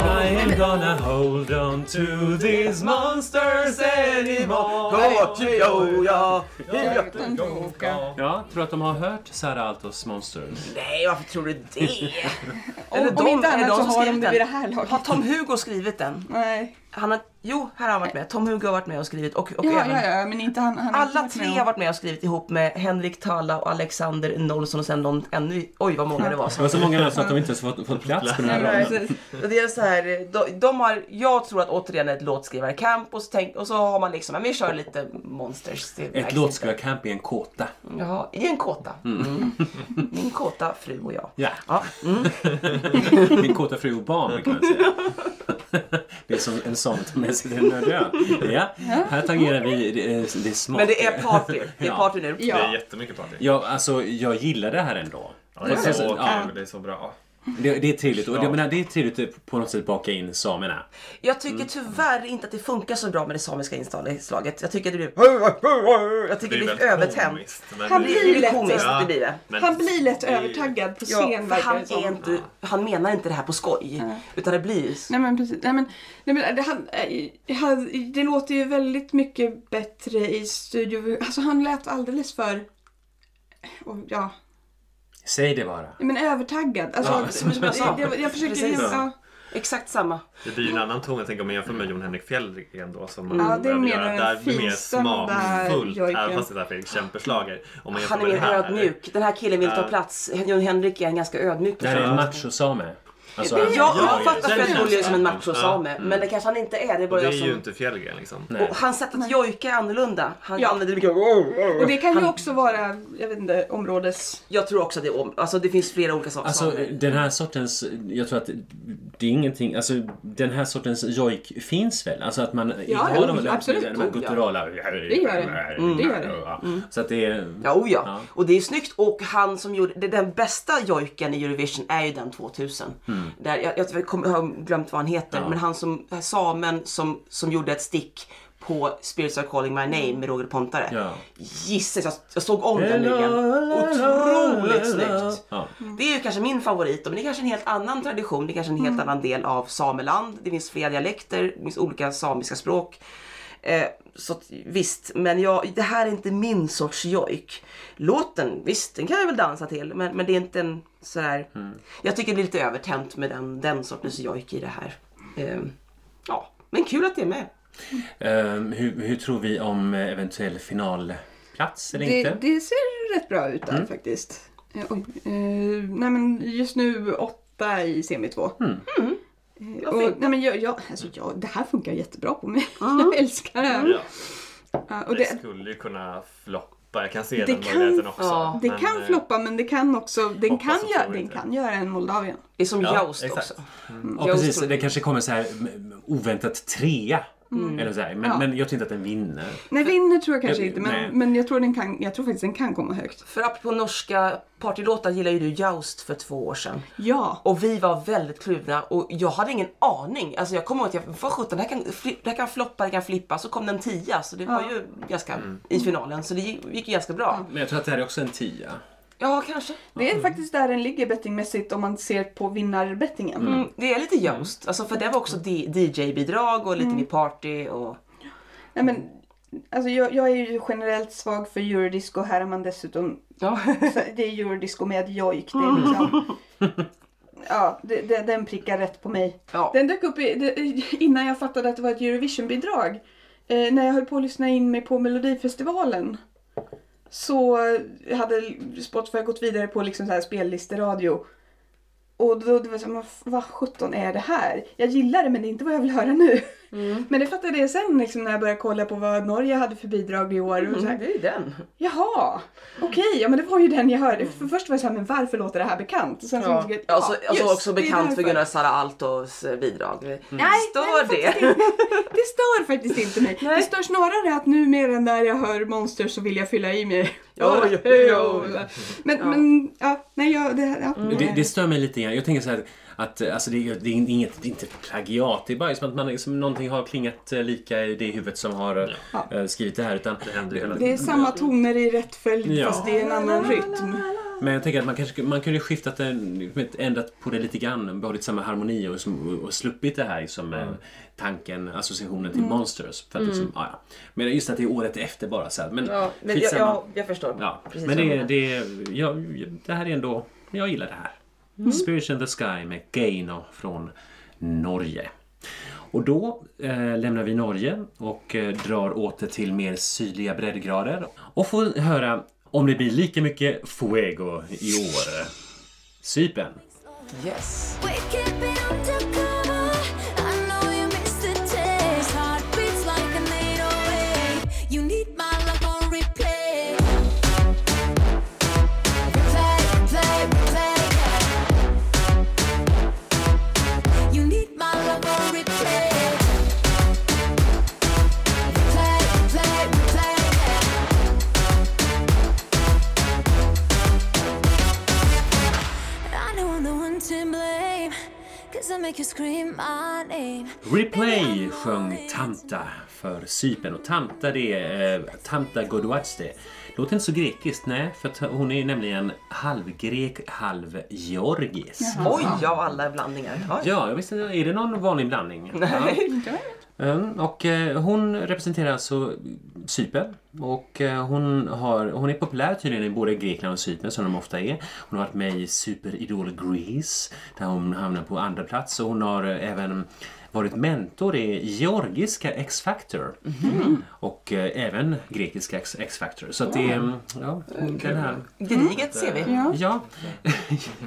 I ain't gonna hold on to these monsters anymore. Ja, tror att de har hört Sara Altos Monsters? Nej, varför tror du det? Om- om inte annat så har de det vid det här laget. Har Tom Hugo skrivit den? Nej. Han har, jo, här har han varit med. Tom Hugo har varit med och skrivit och, och Ja, även ja, ja, men inte han. han inte Alla varit tre med har varit med och skrivit ihop med Henrik Talla och Alexander Nolsson och sen någon ännu, oj vad många det var. Det var så många namn så att de inte ens fått, fått plats på den här raden. Och Det är så här, de, de har, jag tror att återigen ett låtskrivarkamp och så, tänk, och så har man liksom, men vi kör lite monsters. Ett inte. låtskrivarcamp i en kåta. Jaha, i en kåta. Mm. Min kåta fru och jag. Ja. Ja, mm. Min kåta fru och barn kan man säga. Det är som en sån tar med nödö. Ja, här tangerar vi det, det smart. Men det är party. Det är Ja. party nu. Det är Ja. jättemycket party. Ja, alltså jag gillar det här ändå. Ja, det är så Ja. kul, det är så bra. Det, det är trevligt. Och Ja. jag menar, det är trevligt att på något sätt baka in samerna. Jag tycker tyvärr inte att det funkar så bra med det samiska inslaget. Jag tycker det blir... Jag tycker det blir övertänt. Han det- Det blir lätt- komiskt, Ja. det blir det. men Han blir lätt det övertaggad på Ja, scen för verkar han, det är inte, han menar inte det här på skoj. Utan det blir... Nej men precis. Nej, men, nej, men, det, han, eh, han, det låter ju väldigt mycket bättre i studio. Alltså han lät alldeles för... och, Ja, Säg det bara. men övertaggad. Alltså, Ja, som jag sa. jag, jag försöker... Precis. Ja, Exakt samma. Det blir ju en annan ton, jag tänker om man jämför med Jon Henrik Fjällgren då som Ja, det är mer göra. Där blir mer finstämda smakfullt, även fast det är en kämpeslager. Om man Han är mer det här. ödmjuk. Den här killen vill ta plats. Jon Henrik är en ganska ödmjuk Det här är en person. machosame. Alltså, Ja, Ja, jag fattar den Fred som en ja. machosame. Ja. Men det kanske han inte är. Det är Och bara det är jag ju som... inte Fjällgren liksom. Och hans sätt att jojka är annorlunda. Han Ja. använder mycket... och det kan ju Han- också vara, jag vet inte, områdes... Jag tror också att det är om... Alltså det finns flera olika saker. Alltså den här sortens, jag tror att det är ingenting, alltså den här sortens jojk finns väl? Alltså att man Ja, har jo, de, absolut. de här ja. gutturala... Det gör det. Mm. Det gör det. Så att det är... Ja, oh ja. Ja. Och det är snyggt. Och han som gjorde den bästa jojken i Eurovision är ju den 2000. Där, jag, jag, kommer- jag har glömt vad han heter. Ja. Men han som, samen som, som gjorde ett stick på Spirits are calling my name med Roger Pontare. Ja. Gisses, jag, jag såg om den nyligen. Otroligt snyggt. Ja. Det är ju kanske min favorit, men det är kanske en helt annan tradition. Det är kanske en helt annan del av sameland. Det finns flera dialekter, det finns olika samiska språk. Eh, så visst, men jag, det här är inte min sorts jojk. Låten, visst, den kan jag väl dansa till, men, men det är inte en sådär... Jag tycker det blir lite övertänt med den, den sortens jojk i det här. Eh, ja, men kul att det är med. Ehm, hur, hur tror vi om eventuell finalplats eller Det, inte? det ser rätt bra ut där Mm. faktiskt. Eh, oj, eh, nej men just nu åtta i semi två. Mm. Eh, och, nej men jag, jag, alltså jag, det här funkar jättebra på mig. Jag älskar det här. Ja. Ja, och Det det, skulle ju kunna floppa. Jag kan se Det den kan- möjligheten också. ja, det men, kan eh, floppa men det kan också, den kan, tror den kan göra en Moldavien. Det är som Ja, Joust också. Ja, Jag precis. tror- Det kanske kommer så här mm, oväntat trea. Eller så här. Men, Ja. men jag tror inte att den vinner. Nej, vinner tror jag kanske Jag- inte, nej. men, men jag, tror den kan, jag tror faktiskt den kan komma högt. För apropå norska partylåtar gillar ju du Joust för två år sedan. Ja. Och vi var väldigt kluvna och jag hade ingen aning. Alltså jag kommer ihåg att jag, vad sjutton, det här kan, det här kan floppa, det kan flippa. Så kom den tia, så det var Ja. ju ganska i finalen. Så det gick, gick ju ganska bra. Men jag tror att det här är också en tia. Ja, kanske. Det är faktiskt där den ligger bettingmässigt om man ser på vinnarbettingen. Mm, det är lite Joust. Alltså för det var också DJ-bidrag och lite vid party och... Nej, men, alltså, jag, jag är ju generellt svag för eurodisco. Här är man dessutom... Ja. Det är eurodisco med jojk. Det är liksom, ja, det, det, den prickar rätt på mig. ja. Den dök upp i, det, innan jag fattade att det var ett Eurovision-bidrag. Eh, när jag höll på att lyssna in mig på Melodifestivalen. Så hade Spotify gått vidare på liksom så här spellisteradio. Och då det var så här, vad sjutton är det här? Jag gillar det men det är inte vad jag vill höra nu. Men det fattade jag sen liksom, när jag började kolla på vad Norge hade för bidrag i år. Och så här, Mm, det är ju den. Jaha, okej, ja men det var ju den jag hörde. För först var jag såhär, men varför låter det här bekant? Och sen så Ja. jag, Ja, alltså, ja, alltså just, också det är bekant för. Gunnar Sara Altos eh, bidrag. Nej, Stör nej, det? inte. Det stör faktiskt inte mig. Det stör snarare att numera när jag hör Monster så vill jag fylla i mig. Ja, ja, ja. Men, men ja, nej, jag, det, ja. Det, det stör mig lite grann. Jag tänker så här att eh, alltså det, är- det är inget, det är inte plagiat. Det är bara som att man, liksom, någonting har klingat eh, lika i det huvudet som har eh, skrivit det här. Utan, Det händer hela Det tiden. är samma toner i rätt följd Ja. fast det är en annan rytm. Men jag tänker att man kanske man kunde skiftat den, ändrat på det lite grann, behållit samma harmoni och, som, och sluppit det här liksom, eh, tanken, associationen till Monsters. För att liksom, ja, ja. Men just att det är året efter bara så här. Men, Ja, men jag, jag, jag förstår. Ja, Precis men det, det, ja, det här är ändå, jag gillar det här. Spirit in the Sky med Geino från Norge. Och då eh, lämnar vi Norge och eh, drar åter till mer sydliga breddgrader och får höra om det blir lika mycket Fuego i år. Cypern. Yes. Replay sjöng Tanta för Cypern. Och Tanta det är eh, Tanta Godoatste. Låter inte så grekiskt, nej. För hon är nämligen halvgrek, halvgeorgisk. Oj, av alla blandningar. Ja. Ja, jag visste inte. Är det någon vanlig blandning? Nej. Ja. Mm, och eh, hon representerar alltså Cypern. Och eh, hon, har, hon är populär tydligen i både Grekland och Cypern som de ofta är. Hon har varit med i Super Idol Greece där hon hamnar på andra plats. Och hon har eh, även varit mentor i georgiska X-Factor. Och eh, även grekiska X-Factor. Så att det är... Ja, den här Gediget ser vi. Ja. Ja,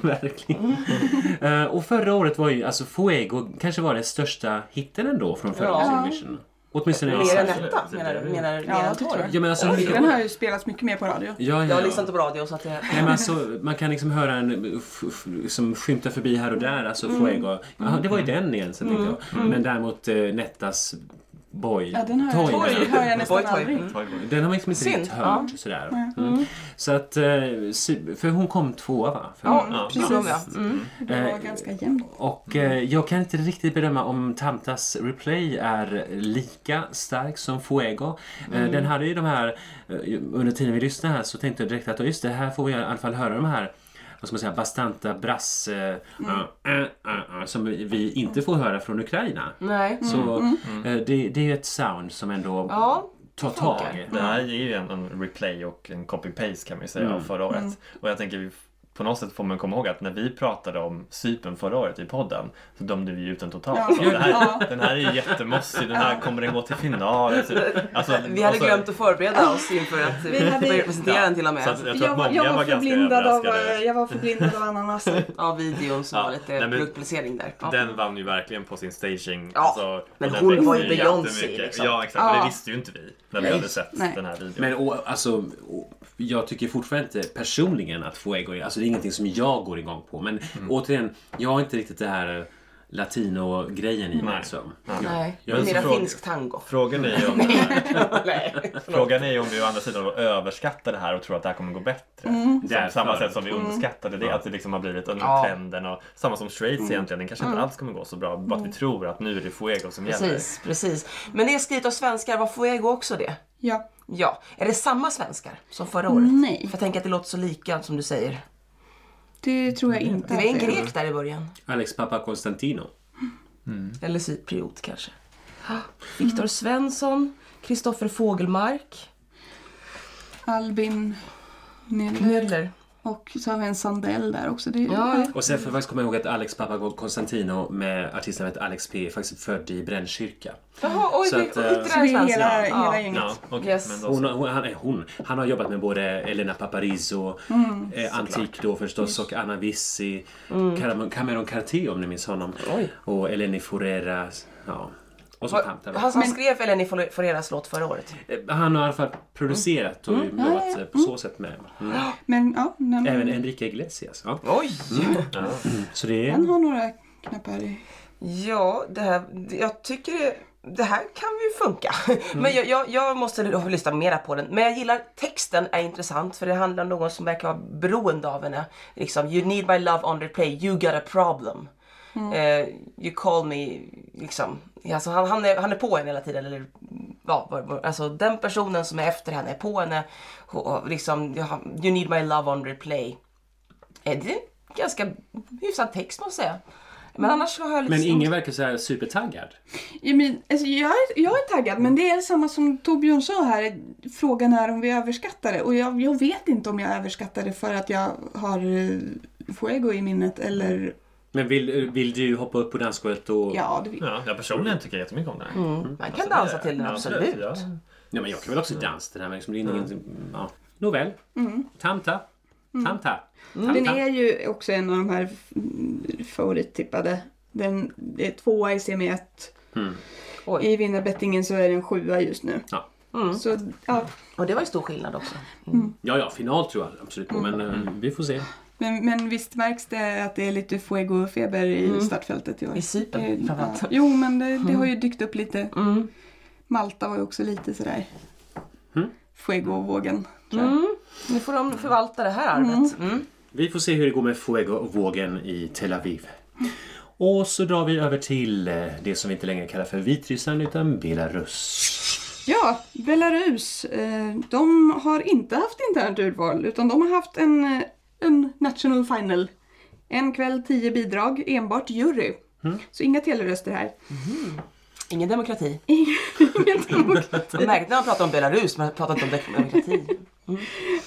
verkligen. Eh, och förra året var ju alltså Fuego kanske var den största hitten ändå från förra Ja. Eurovision. Åtminstone Mer än etta menar du? Menar, Ja, det jag. Ja, men alltså, Den har ju spelats mycket mer på radio. ja, ja, Jag har lyssnat på radio så att det... Nej, men alltså, man kan liksom höra en som skymtar förbi här och där, alltså Fuego. Ja, det var ju den igen, så tänkte jag. Men däremot eh, Nettas Boy, Ja, den hör, Toy, den hör jag nästan Boy toy. aldrig. Mm. den har man liksom inte riktigt hört sådär. Mm. Så att, eh, för hon kom tvåa va? För Ja, Ja, precis. Ja. Mm. Det var Eh, ganska jämnt. Och eh, jag kan inte riktigt bedöma om Tamtas Replay är lika stark som Fuego. Eh, Den hade ju de här, under tiden vi lyssnade här så tänkte jag direkt att ja, just det, här får vi i alla fall höra de här vad ska man säga, bastanta brass eh, äh, äh, äh, som vi- inte får höra från Ukraina. Nej. Så eh, det, det är ju ett sound som ändå Ja. tar funkar. tag. Det här är ju en, en replay och en copy-paste kan man ju säga av förra året. Och jag tänker, vi- på något sätt får man komma ihåg att när vi pratade om Cypern förra året i podden så dömde vi ut den totalt. Ja. Så det här, Ja. Den här är ju jättemossig, den här kommer den gå till final? Alltså, alltså, Vi hade och så- glömt att förbereda oss inför att Vi hade- vi representera den till och med. Så att jag tror Jag att var, många jag var var förblindad av, eh, jag var förblindad av ananaser. Ja, videon som Ja, var lite nej, men- produktplacering där. Ja. Den vann ju verkligen på sin staging. Ja, alltså, men och den hon var ju Beyoncé, liksom. Ja, exakt. Men Ja. det visste ju inte vi när vi Nej. hade sett Nej. den här videon. Men å, alltså, å, jag tycker fortfarande inte personligen att Fuego är, alltså ingenting som jag går igång på. Men återigen, jag har inte riktigt det här latino-grejen i mig. Nej. Så. Nej, Men så mera fråga- finsk tango. Frågan är ju om, frågan är ju om vi å andra sidan då överskattar det här och tror att det här kommer gå bättre. Mm. Är Därför. samma sätt som vi underskattade det, att det liksom har blivit den Ja. trenden. Och, samma som Straits egentligen, den kanske inte alls kommer gå så bra. Bara att vi tror att nu är det Fuego som gäller. Precis, precis. Men det är skrivet av svenskar, var Fuego också det? Ja. Ja. Är det samma svenskar som förra året? Nej. För jag tänker att det låter så lika som du säger. Det tror jag inte. Det var att en är. grek där i början. Alex Papa Constantino. Eller cypriot kanske. Viktor Svensson, Kristoffer Fågelmark, Albin Nedler. Och så har vi en Sandell där också. Det Ja, Och sen får jag faktiskt komma ihåg att Alex Papa Constantino med artistnamnet Alex P är faktiskt född i Brännkyrka. Jaha, oj, Så det, att, eh, Så det är hela, ja. hela Ja. gänget. Ja. Yes. Hon, han, är hon, han har jobbat med både Elena Paparizou, Mm. eh, Antik då förstås, och Anna Vissi, Cameron, Cameron Cartier om ni minns honom. Oj. Och Eleni Forera. Ja. Och så Panther. Han som skrev Eleni Foreras låt förra året. Han har i alla fall producerat och jobbat eh, på så sätt med. Mm. Men ja, nej, men Även Enrique Iglesias. Ja. Oj! Så det han har några knappar i. Ja, det här, jag tycker det, det här kan ju funka. Men jag, jag, jag måste lyssna mera på den. Men jag gillar texten är intressant för det handlar om någon som verkar vara beroende av henne. Liksom, you need my love on replay, you got a problem. Eh, you call me, liksom. Alltså, han, han, är, han är på henne hela tiden. Eller, ja, alltså, den personen som är efter henne är på henne. Och, och, liksom, you need my love on replay. Eh, det är en ganska hyfsad text måste jag säga. Men annars har jag lite Men ingen verkar så här supertaggad. Jag, men, alltså, jag, är, jag är taggad men det är samma som Torbjörn sa här. Frågan är om vi överskattar det. Och jag, jag vet inte om jag överskattar det för att jag har eh, Fuego i minnet eller Men vill, vill du hoppa upp på dansgolvet och... ja, det vill Ja, jag personligen tycker jättemycket om det här. Man kan Alltså, dansa det- till den, ja, absolut. Ja. Ja, men jag kan väl också dansa den här, liksom, det är ingen... Ja. Nåväl. Tamta. Tamta. Den är ju också en av de här mm, favorittippade. Den är tvåa i semi-1. Oj. I vinnarbettingen så är den sjua just nu. Ja. Så ja, Och det var ju stor skillnad också. ja, ja, final tror jag absolut på, men eh, vi får se. Men, men visst märks det att det är lite Fuego-feber i startfältet i år. I Cypern, framförallt. ja. Jo, men det, det har ju dykt upp lite. Mm. Malta var ju också lite sådär Mm. Fuego-vågen. Mm. Nu får de förvalta det här arvet. Mm. Vi får se hur det går med Fuego och vågen i Tel Aviv. Och så drar vi över till eh, det som vi inte längre kallar för Vitryssland utan Belarus. Ja, Belarus. Eh, de har inte haft internt urval utan de har haft en, eh, en national final. En kväll, tio bidrag, enbart jury. Så inga teleröster här. Ingen demokrati. Ingen demokrati. Jag märkte när man pratade om Belarus, men man pratade inte om demokrati.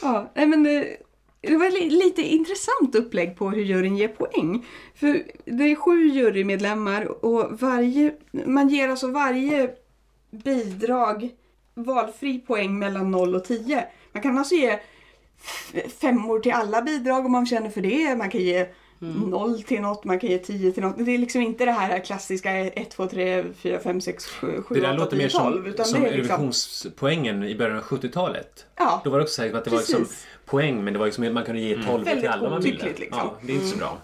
Ja, nej, men det, det var li, lite intressant upplägg på hur juryn ger poäng. För det är sju jurymedlemmar och varje, man ger alltså varje bidrag valfri poäng mellan 0 och 10. Man kan alltså ge femmor till alla bidrag om man känner för det. Man kan ge Mm. 0 till något, man kan ge 10 till något. Det är liksom inte det här klassiska 1, 2, 3, 4, 5, 6, 7, 7, Det där 8, låter 10, mer 12. som, som är liksom, Eurovisionspoängen i början av 70-talet. ja, Då var det också säkert att det var liksom Precis. poäng men det var liksom, man kunde ge 12 till Väldigt alla man ville. liksom. Ja, det är inte så bra.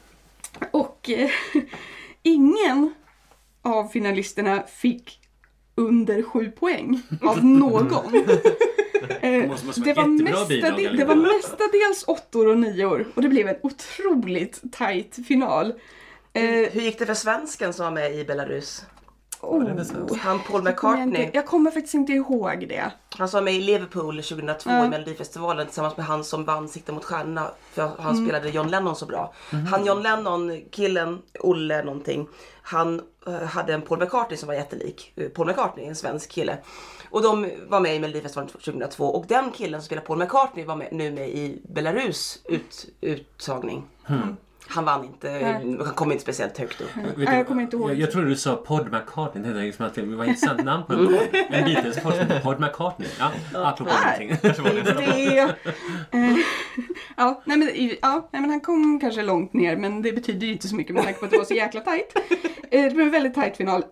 Och eh, ingen av finalisterna fick under sju poäng av någon. Eh, måste- det, var mestadels, det var hur? mestadels åttor och nior och det blev en otroligt tight final. Eh, Hur gick det för svensken som var med i Belarus? oh, Han Paul McCartney. jag kommer faktiskt inte ihåg det. Han som var med i Liverpool 2002 Ja. i Melodifestivalen tillsammans med han som vann Sikta mot stjärnorna för han Mm. spelade John Lennon så bra. Mhm. Han John Lennon, killen, Olle någonting, han eh, hade en Paul McCartney som var jättelik. Paul McCartney, en svensk kille. Och de var med i Melodifestivalen 2002 och den killen som spelar Paul McCartney var med, nu med i Belarus ut, uttagning. Han vann inte, han kom inte speciellt högt upp. Nej, du, jag kommer inte ihåg. Jag, jag trodde du sa Pod McCartney. Det, liksom att det var ett intressant namn på en podd. En Beatles-podd som heter Pod McCartney. Ja, apropå Nej. någonting. det eh, ja, nej men, ja, nej men han kom kanske långt ner men det betyder ju inte så mycket med tanke på att det var så jäkla tajt. Eh, det blev en väldigt tajt final.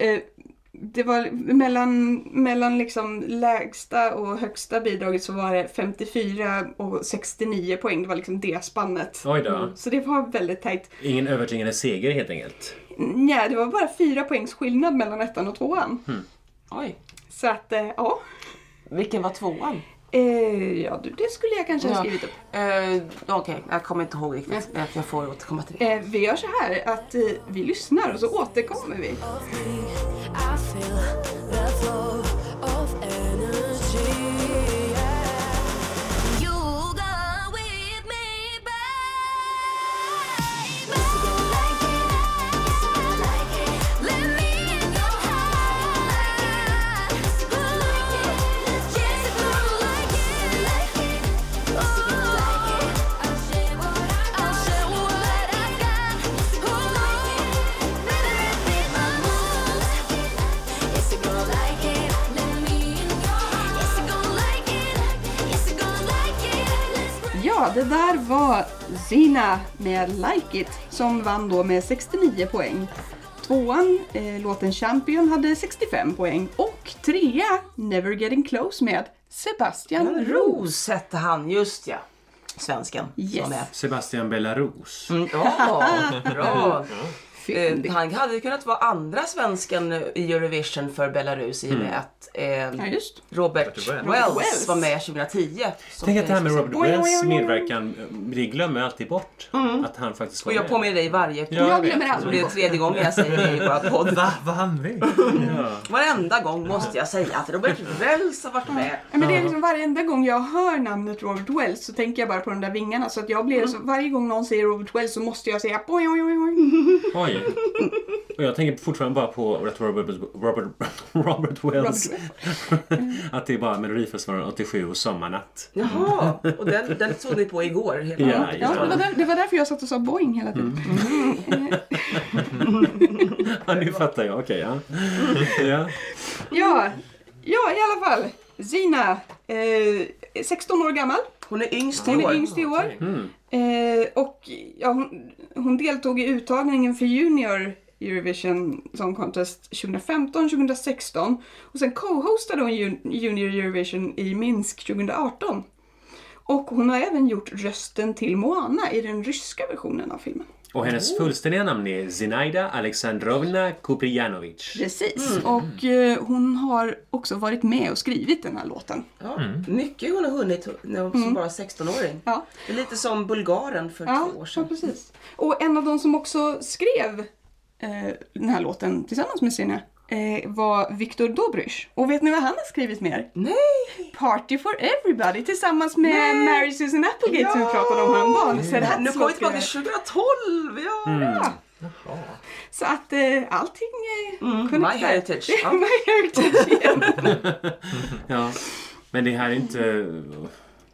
Det var mellan, mellan liksom lägsta och högsta bidraget så var det 54 och 69 poäng. Det var liksom det spannet. Oj då. Så det var väldigt tajt. Ingen övertygande seger helt enkelt. Nej, det var bara fyra poängs skillnad mellan ettan och tvåan. Oj. Så att, eh, ja. Vilken var tvåan? Eh, ja, du, det skulle jag kanske ha skrivit upp. Eh, Okej, jag kommer inte ihåg riktigt. Jag, jag får återkomma till det. Eh, vi gör så här att eh, vi lyssnar och så återkommer vi. Det där var Zina med Like It som vann då med 69 poäng. Tvåan, eh, låten Champion, hade 65 poäng. Och trea, Never Getting Close med Sebastian Ros. Ros hette han, just ja. Svensken Yes. som är. Sebastian Belarus. Mm, ja, bra. Fyndigt. Eh, han hade kunnat vara andra svensken i Eurovision för Belarus i och med att eh, Ja. Robert Wells. Var med 2010. som Tänk att det här med Robert Wells medverkan, vi glömmer alltid bort att han faktiskt var Och jag med. påminner dig varje Ja, Jag glömmer Så det aldrig är tredje gången jag säger det i vår podd. Va? Var han med? Ja. Varenda gång måste jag säga att Robert Wells har varit med. Ja, men det är liksom varenda gång jag hör namnet Robert Wells så tänker jag bara på de där vingarna. Så att jag blir så, varje gång någon säger Robert Wells så måste jag säga oj, oj, oj, oj. Oj. Och jag tänker fortfarande bara på Robert, Robert, Robert, Robert Wells. att det är bara Melodifestivalen 87 och Sommarnatt. Jaha, och den, den tog ni på igår. Hela Ja, Ja, det, var där, det var därför jag satt och sa boing hela tiden. Ja, nu fattar jag. Okej, ja. ja. Ja, ja i alla fall. Zina, eh, 16 år gammal. Hon är yngst i Hon är år. yngst i år. Mm. Eh, och ja, hon, hon deltog i uttagningen för Junior Eurovision Song Contest 2015, 2016 och sen co-hostade hon Junior Eurovision i Minsk 2018. Och hon har även gjort rösten till Moana i den ryska versionen av filmen. Och hennes fullständiga namn är Zinaida Alexandrovna Kuprijanovic. Precis. Och eh, hon har också varit med och skrivit den här låten. Ja, Mycket hon har hunnit när hon som bara 16-åring. Ja, Det är lite som Bulgaren för ja, två år ja sedan. precis. Och en av de som också skrev eh, den här låten tillsammans med Sina eh, var Viktor Dobrys. Och vet ni vad han har skrivit mer? Nej! Party for everybody tillsammans med Mary Susan Applegate som vi Ja! pratade om häromdagen. Så Det här, här nu kommer vi tillbaka till 2012! Ja! Ja. Så att eh, allting är Mm, connected. my heritage. Ja. my heritage igen. Ja. Men det här är inte...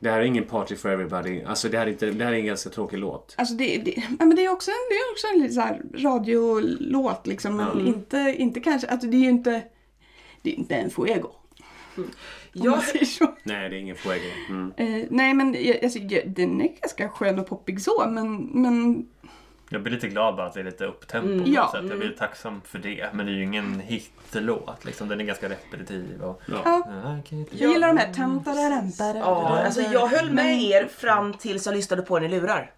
Det här är ingen party for everybody. Alltså det här är, inte, det här är en ganska tråkig låt. Alltså det, det, ja, men det är också en, det är också en så här radiolåt liksom. Men inte, inte kanske, alltså det är ju inte, det är inte en fuego. Om Ja, man säger så. Nej, det är ingen fuego. Mm. Eh, nej men jag- alltså, jag- den är ganska skön och poppig så men, men Jag blir lite glad bara att det är lite upptempo på Ja. något sätt. Jag blir tacksam för det. Men det är ju ingen hitlåt. Liksom. Den är ganska repetitiv. Och... Ja. jag gillar de här tararam. Ja, alltså jag höll med er fram tills jag lyssnade på den i lurar.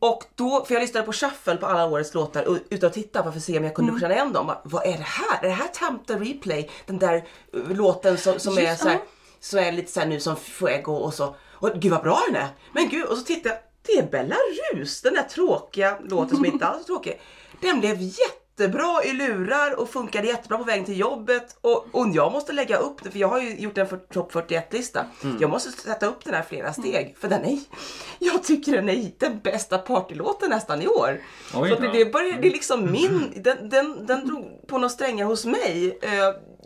Och då, för jag lyssnade på shuffle på alla årets låtar och- utan att titta bara för att se om jag kunde känna igen dem. Bara, Vad är det här? Är det här Tamta Replay? Den där uh, låten som, som är Just, så här, ja. som är lite så här nu som Fuego och så. Och gud vad bra den är! Men gud, och så tittade jag. Det är Belarus! Den där tråkiga låten som inte alls är tråkig. Den blev jättebra i lurar och funkade jättebra på vägen till jobbet. Och, och jag måste lägga upp den, för jag har ju gjort en för, topp 41-lista. Jag måste sätta upp den här flera steg. För den är, jag tycker den är den bästa partylåten nästan i år. Oj Så det, det, börjar, det är liksom min, den, den, den drog på några strängar hos mig. Eh,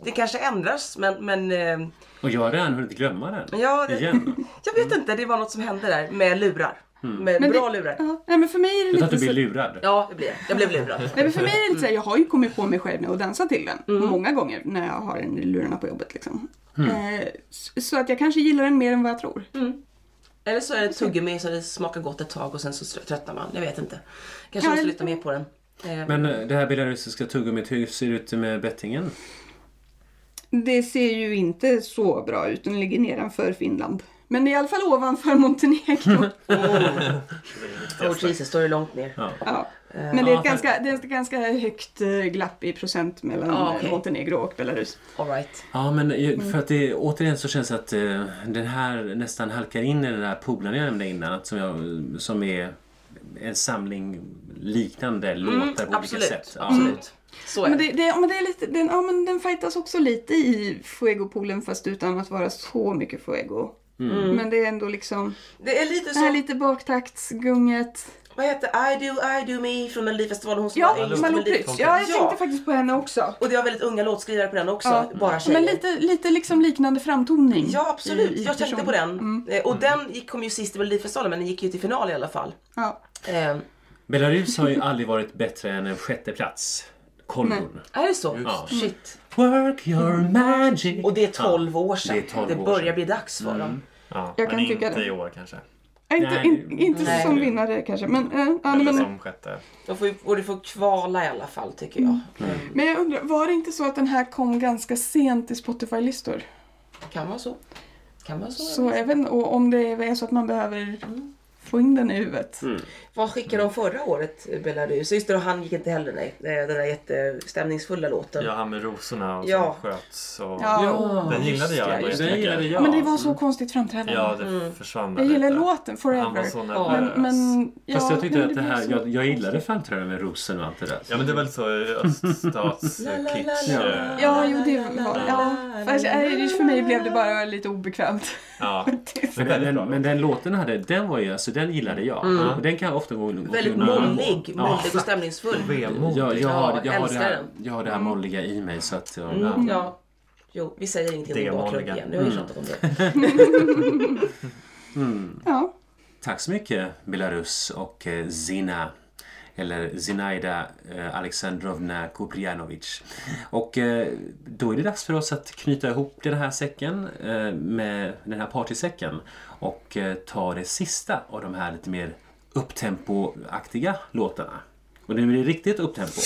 Det kanske ändras men, men eh, Och jag har redan hunnit glömma den. Ja, Igen. jag vet inte, det var något som hände där med lurar. Med Men bra det, lurar. Ja, nej men för mig är det Du lite att du blir lurad. Ja, det blev jag. Blev lurad. nej, men för mig är det lite så här, jag har ju kommit på mig själv med att dansa till den. Många gånger när jag har den i lurarna på jobbet liksom. Eh, så- att jag kanske gillar den mer än vad jag tror. Eller så är det tuggummi så det smakar gott ett tag och sen så tröttnar man. Jag vet inte. Kanske Ja, måste det- lyssna mer på den. Eh, Men eh, det här belarusiska tuggummit, hur ser det ut med bettingen? Det ser ju inte så bra ut. Den ligger nedanför Finland. Men det är i alla fall ovanför Montenegro. oh Jesus, står det långt ner. Ja. ja. Eh, Men det är, ett ganska, det är ett ganska högt eh, glapp i procent mellan Ja, eh, okej. Montenegro och Belarus. All right. Ja, men eh, för att det, återigen så känns det att den här nästan halkar in i den där poolen jag nämnde innan. Att som, jag, som är en samling liknande låtar på olika Mm, absolut, sätt. Ja. absolut. Så är Men, det. det, men, det är lite, den, ja, men den fightas också lite i Fuego-poolen fast utan att vara så mycket Fuego. Mm. Men det är ändå liksom Det är lite det här lite baktaktsgunget. vad heter I do, I do me från Melodifestivalen. Hon som Ja, Malou Melodi- Prytz. Ja, jag Ja. tänkte faktiskt på henne också. Och det var väldigt unga låtskrivare på den också, Ja. bara tjejer. Men lite, lite liksom liknande framtoning. Ja absolut, i- i jag tänkte på den. Mm. Eh, Och den gick, kom ju sist i Melodifestivalen men den gick ju till final i alla fall. Ja. Eh, Belarus har ju aldrig varit bättre än en sjätte plats. Kolbon. är det så? Ja. Shit. Work your magic. Och det är 12 år sedan. Det är 12 det år börjar sedan. bli dags för dem. Ja, Jag kan men tycka inte det. i år kanske. Ja, Inte, Nej, in, inte nej. som vinnare kanske. Men, äh, ja, Eller men, som sjätte. Får, och du får kvala i alla fall tycker jag. Mm. men jag undrar, var det inte så att den här kom ganska sent i Spotify-listor? Kan vara så. Kan vara så. Så även och om det är så att man behöver få in den i huvudet. Vad skickade de förra året, eh, Belarus? Just det, och han gick inte heller nej. Eh, Den där jättestämningsfulla låten. Ja, han med rosorna och Ja. som sköts. Och... Ja. Den gillade jag jättemycket. Den gillade jag. Men det var så konstigt framträdande. Ja, det försvann där jag gillar lite. låten Han Forever. var så men, nervös. men, ja, Fast jag tyckte att det här, så jag, jag gillade framträdandet med rosen och allt det där. Ja, men det är väl så öststats-kitsch. Ja. Ja, jo det var... Ja, fast, för mig blev det bara lite obekvämt. Ja. Men den, men den låten hade, den var ju, alltså den gillade jag. Och den kan jag ofta gå Mm. Väldigt in och på. mollig, Ja. mollig och stämningsfull. Vemodigt. Jag, jag, har, Ja, jag, har det här, den. jag har det här molliga i mig så att jag, Mm, ja. Jo, vi säger ingenting om bakgrund igen. Nu har vi tjatat om det. Ja. Tack så mycket Belarus och eh, Zina. Eller Zinaida eh, Alexandrovna Kuprianovic. Och eh, då är det dags för oss att knyta ihop den här säcken med den här partysäcken och eh, ta det sista av de här lite mer upptempoaktiga låtarna. Och nu är det riktigt upptempo.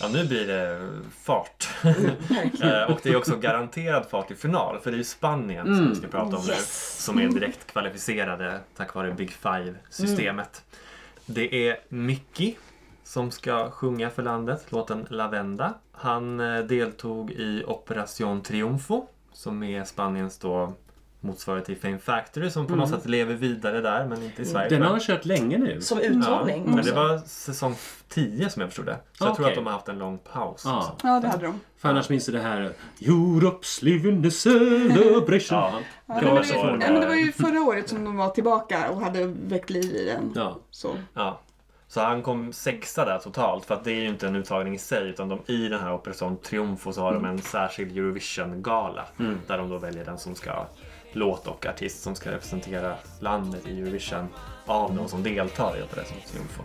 Ja, nu blir det fart. Eh, och det är också garanterad fart i final. För det är ju Spanien som vi ska prata om nu. Yes. Som är direkt kvalificerade tack vare Big Five-systemet. Det är Mickey som ska sjunga för landet, låten Lavenda. Han eh, deltog i Operation Triunfo som är Spaniens då motsvarighet till Fame Factory som på något sätt lever vidare där men inte i Sverige. Den har jag. kört länge nu. Som Ja, uttagning. men det också. var säsong 10 som jag förstod det. Så jag tror att de har haft en lång paus. Ja. ja, det hade de. För annars minns du det här Europe's living the celebration. Ja. Ja, Det men, var det så var, det ja, men det var. ju förra året som de var tillbaka och hade väckt liv i den. Ja. Så. Ja. Så han kom sexa där totalt för att det är ju inte en uttagning i sig utan de, i den här Operation Triumfo så har de en särskild Eurovision-gala där de då väljer den som ska låt och artist som ska representera landet i Eurovision av de som deltar i Operation Triumfo.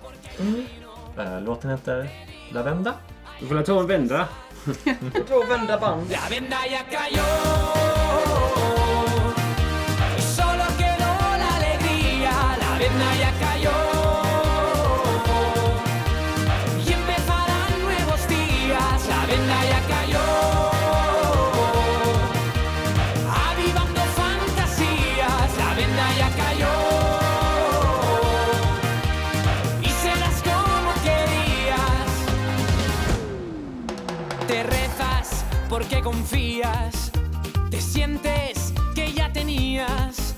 Eh, Låten heter Lavenda. Du får ta en vända. Tror vända band. Porque confías, te sientes que ya tenías,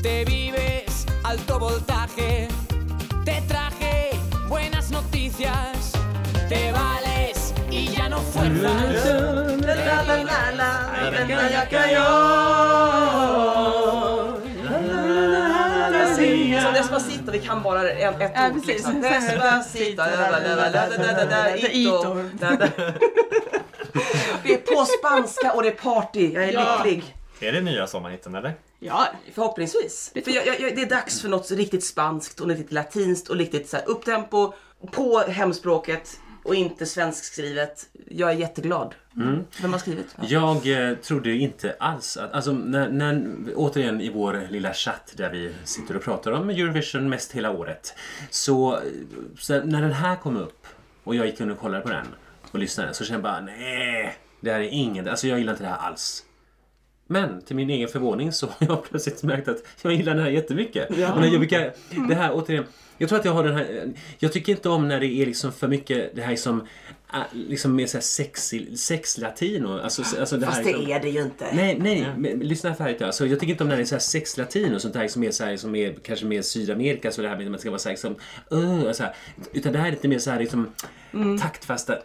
te vives alto voltaje, te traje buenas noticias, te vales y ya no fuerzas. sitta, vi kan bara en, ett ord. Liksom. Despacito. Ito. Det är på spanska och det är party. Jag är ja. lycklig. Är det nya sommarhitten eller? Ja, förhoppningsvis. För jag, jag, det är dags för något riktigt spanskt och riktigt latinskt och riktigt så här upptempo på hemspråket och inte svenskskrivet. Jag är jätteglad. Vem har skrivit? Jag eh, trodde inte alls att, alltså när, när, återigen i vår lilla chatt där vi sitter och pratar om Eurovision mest hela året. Så, så när den här kom upp och jag gick in och kollade på den och lyssnade så kände jag bara nej, det här är inget. Alltså jag gillar inte det här alls. Men till min egen förvåning så har jag plötsligt märkt att jag gillar den här jättemycket. Och när jag brukar, det här återigen, jag tror att jag har den här, jag tycker inte om när det är liksom för mycket det här som, äh, liksom mer såhär sexy, sexlatino. Alltså, alltså det Fast här det liksom- är det ju inte. Nej, nej, men, lyssna färdigt. Alltså, jag tycker inte om när det är så här sexlatin och sånt där som är, så här, som är kanske mer Sydamerika, så det här med att man ska vara så här, liksom, uh, så här. Utan det här är lite mer så här liksom, taktfasta... äh,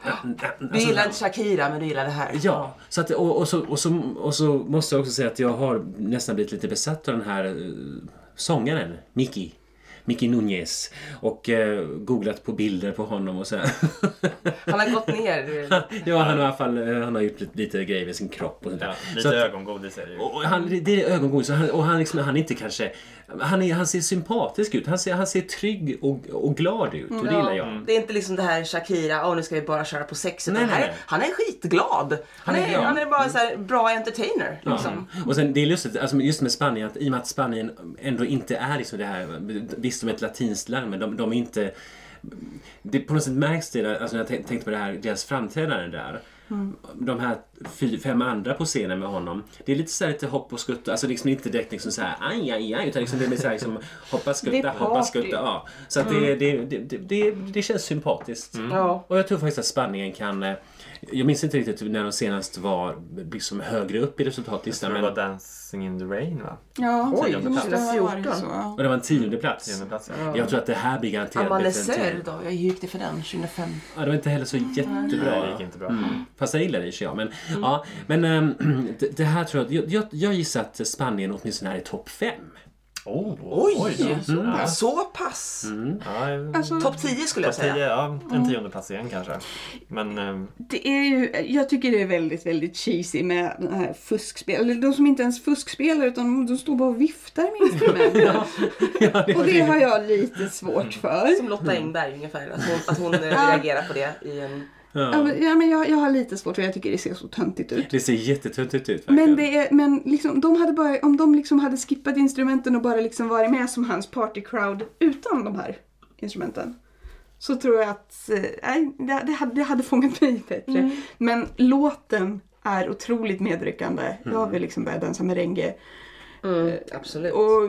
Du alltså, gillar inte Shakira men du gillar det här. Ja, så att, och, och, så, och, så, och så måste jag också säga att jag har nästan blivit lite besatt av den här eh, sångaren, Miki. Miki Nunez. Och eh, googlat på bilder på honom och så här. Han har gått ner. ja, han har i alla fall eh, han har gjort lite, lite grejer med sin kropp och sånt där. Ja, Så lite att- ögongodis är det ju. och han, det är ögongodis och han, och han, liksom, han är inte kanske... Han, är, han ser sympatisk ut. Han ser, han ser trygg och, och glad ut och det gillar jag. Det är inte liksom det här Shakira, åh nu ska vi bara köra på sex. Utan Nej, nej, här, nej. Han är skitglad. Han, Han är är, han är bara så här bra entertainer. Liksom. Och sen det är lustigt, alltså just med Spanien, att i och med att Spanien ändå inte är liksom det här, visst de är ett latinskt land men de, de är inte det på något sätt märks det, där, alltså när jag tänk- tänkte på det här, deras framträdande där. De här fy, fem andra på scenen med honom. Det är lite så här lite hopp och skutta, alltså liksom inte direkt liksom så här aj, aj, aj, utan liksom det är så här liksom hoppa, skutta, hoppa, skutta. Ja. Så att det, det, det, det, det, känns sympatiskt. Ja. Och jag tror faktiskt att Spanien kan eh, jag minns inte riktigt när de senast var liksom högre upp i resultatlistan. Det Men, var Dancing in the Rain va? Ja, Oj, det måste ha varit 2014. så. ja. och det var en tionde plats. Tionde plats, ja. Jag tror att det här blir garanterat bättre än då, jag gick det för den 2005. Ja, det var inte heller så Nej, det jättebra. gick inte bra. Mm. Fast jag gillar det sig, ja. Men, ja, men ehm, det, det här tror jag, jag, jag, jag gissar att Spanien åtminstone är i topp fem. Oh, Oj! Ja. Så pass! Ja, Alltså, Topp 10 skulle jag topp 10, säga. ja, en tionde plats igen kanske. Men ehm, Det är ju, jag tycker det är väldigt, väldigt cheesy med den här fuskspel. Eller de som inte ens fuskspelar utan de, står bara och viftar med instrumenten. Ja, det, och det har jag lite svårt för. Som Lotta Engberg ungefär. Att hon, att hon eh, reagerar på det i en... Ja, men, ja, men jag, jag har lite svårt för jag tycker det ser så töntigt ut. det ser jättetöntigt ut verkligen. Men, det är, men liksom, de hade bara, om de liksom hade skippat instrumenten och bara liksom varit med som hans party crowd utan de här instrumenten. Så tror jag att eh, nej, det, det, hade, det hade fångat mig bättre. Men låten är otroligt medryckande. Jag har väl liksom börjat dansa merengue. Absolut. Och,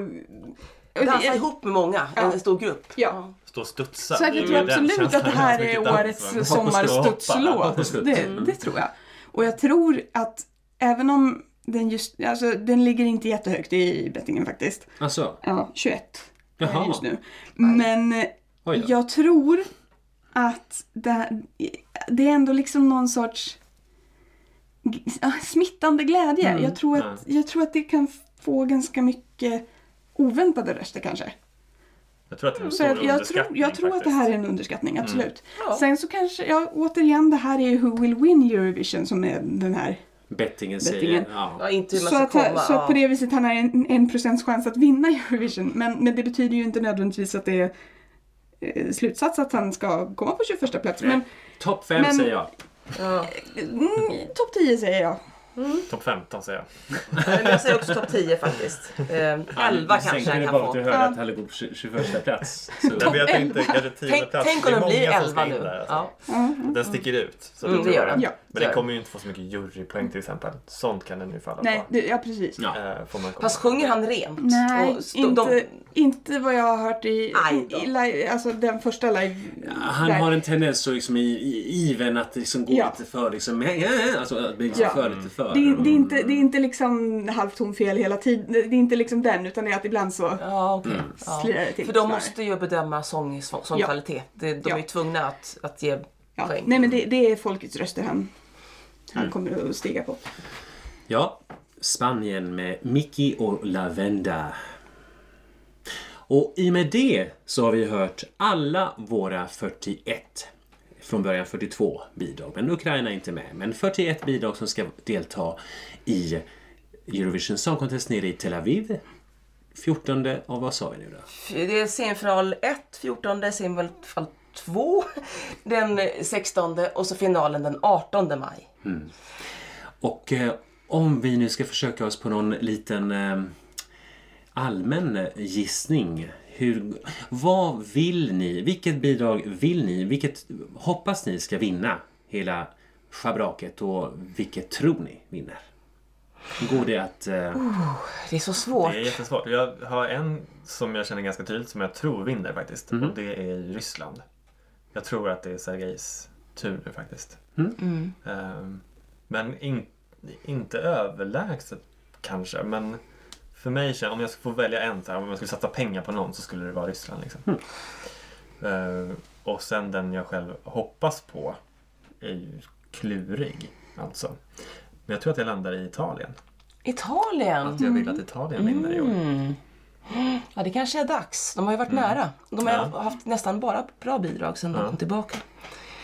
och Dansa ihop med många, en, en stor grupp. Ja. Stå och studsa. Så jag tror absolut att det här är årets sommarstudslåt. Det, det tror jag. Och jag tror att även om den just, alltså den ligger inte jättehögt i bettingen faktiskt. Alltså, Ja, 21 är Jaha. just nu. Men eh, Oj jag tror att det, det är ändå liksom någon sorts smittande glädje. Mm. Jag, tror att, jag tror att det kan få ganska mycket oväntade röster kanske. Jag tror att det är en stor jag, jag, tror, underskattning jag tror att det här är en underskattning, absolut. Ja. Sen så kanske, ja, återigen, det här är ju Who Will Win Eurovision som är den här. bettingen säger... Bettingen. Ja. Ja, inte hur man Så, ska att, komma. så ja. på det viset han har en, en procents chans att vinna Eurovision. Men, men det betyder ju inte nödvändigtvis att det är eh, slutsats att han ska komma på 21 plats. Men Topp fem Men- säger jag. Ja. mm, topp 10 säger jag. Topp 15 säger jag. Men Jag säger också topp 10 faktiskt. Eh, 11 kanske det kan bara att du få. hörde att Halle går på 21 plats. Så, Nej, men jag tänkte kanske tionde Tänk, plats. tänk om Det är den blir många som ska 11 in nu. där, alltså. Ja. Den sticker ut. Så Mm, det gör jag. den. Ja. Men den kommer ju inte få så mycket jurypoäng till exempel. Sånt kan den ju falla Nej, på. det, ja precis. ja. Eh, får man komma Fast sjunger han rent? Nej, stå- de- inte, inte vad jag har hört i, i live, alltså den första live. Han där. har en tendens att liksom i, i iven att liksom gå Ja. lite för liksom, ja, ja, ja, alltså att bli liksom Ja. för lite för. Det är, det, är inte, det är inte liksom halvtonfel hela tiden. Det är inte liksom den utan det är att ibland så Ja. Ja. slirar det till. För de måste ju bedöma sång, sång, sångkvalitet. Det- De är Ja. ju tvungna att, att ge Ja. poäng. Nej men det, det är folkets röster han, han Mm. kommer att stiga på. Ja, Spanien med Mickey och Lavenda. Och i och med det så har vi hört alla våra 41, från början 42 bidrag, men Ukraina är inte med. Men 41 bidrag som ska delta i Eurovision Song Contest nere i Tel Aviv. 14 och vad sa vi nu då? Det är semifinal 1, 14, semifinal 2, den 16 och så finalen den 18 maj. Och eh, om vi nu ska försöka oss på någon liten eh, allmän gissning. hur, vad vill ni? Vilket bidrag vill ni? Vilket hoppas ni ska vinna hela schabraket och vilket tror ni vinner? Går det att... eh, Det är så svårt. Det är jättesvårt. Jag har en som jag känner ganska tydligt som jag tror vinner faktiskt. Och det är i Ryssland. Jag tror att det är Sergejs tur nu faktiskt. Mm. Ehm, men in, inte överlägset kanske. Men för mig, om jag skulle få välja en, så här, om jag skulle satsa pengar på någon så skulle det vara Ryssland. Liksom. Ehm, och sen den jag själv hoppas på är ju klurig. Alltså. Men jag tror att jag landar i Italien. Italien. Att jag vill att Italien vinner i år. Mm. Ja, det kanske är dags. De har ju varit nära. De har Ja. haft nästan bara bra bidrag sedan de Ja. kom tillbaka.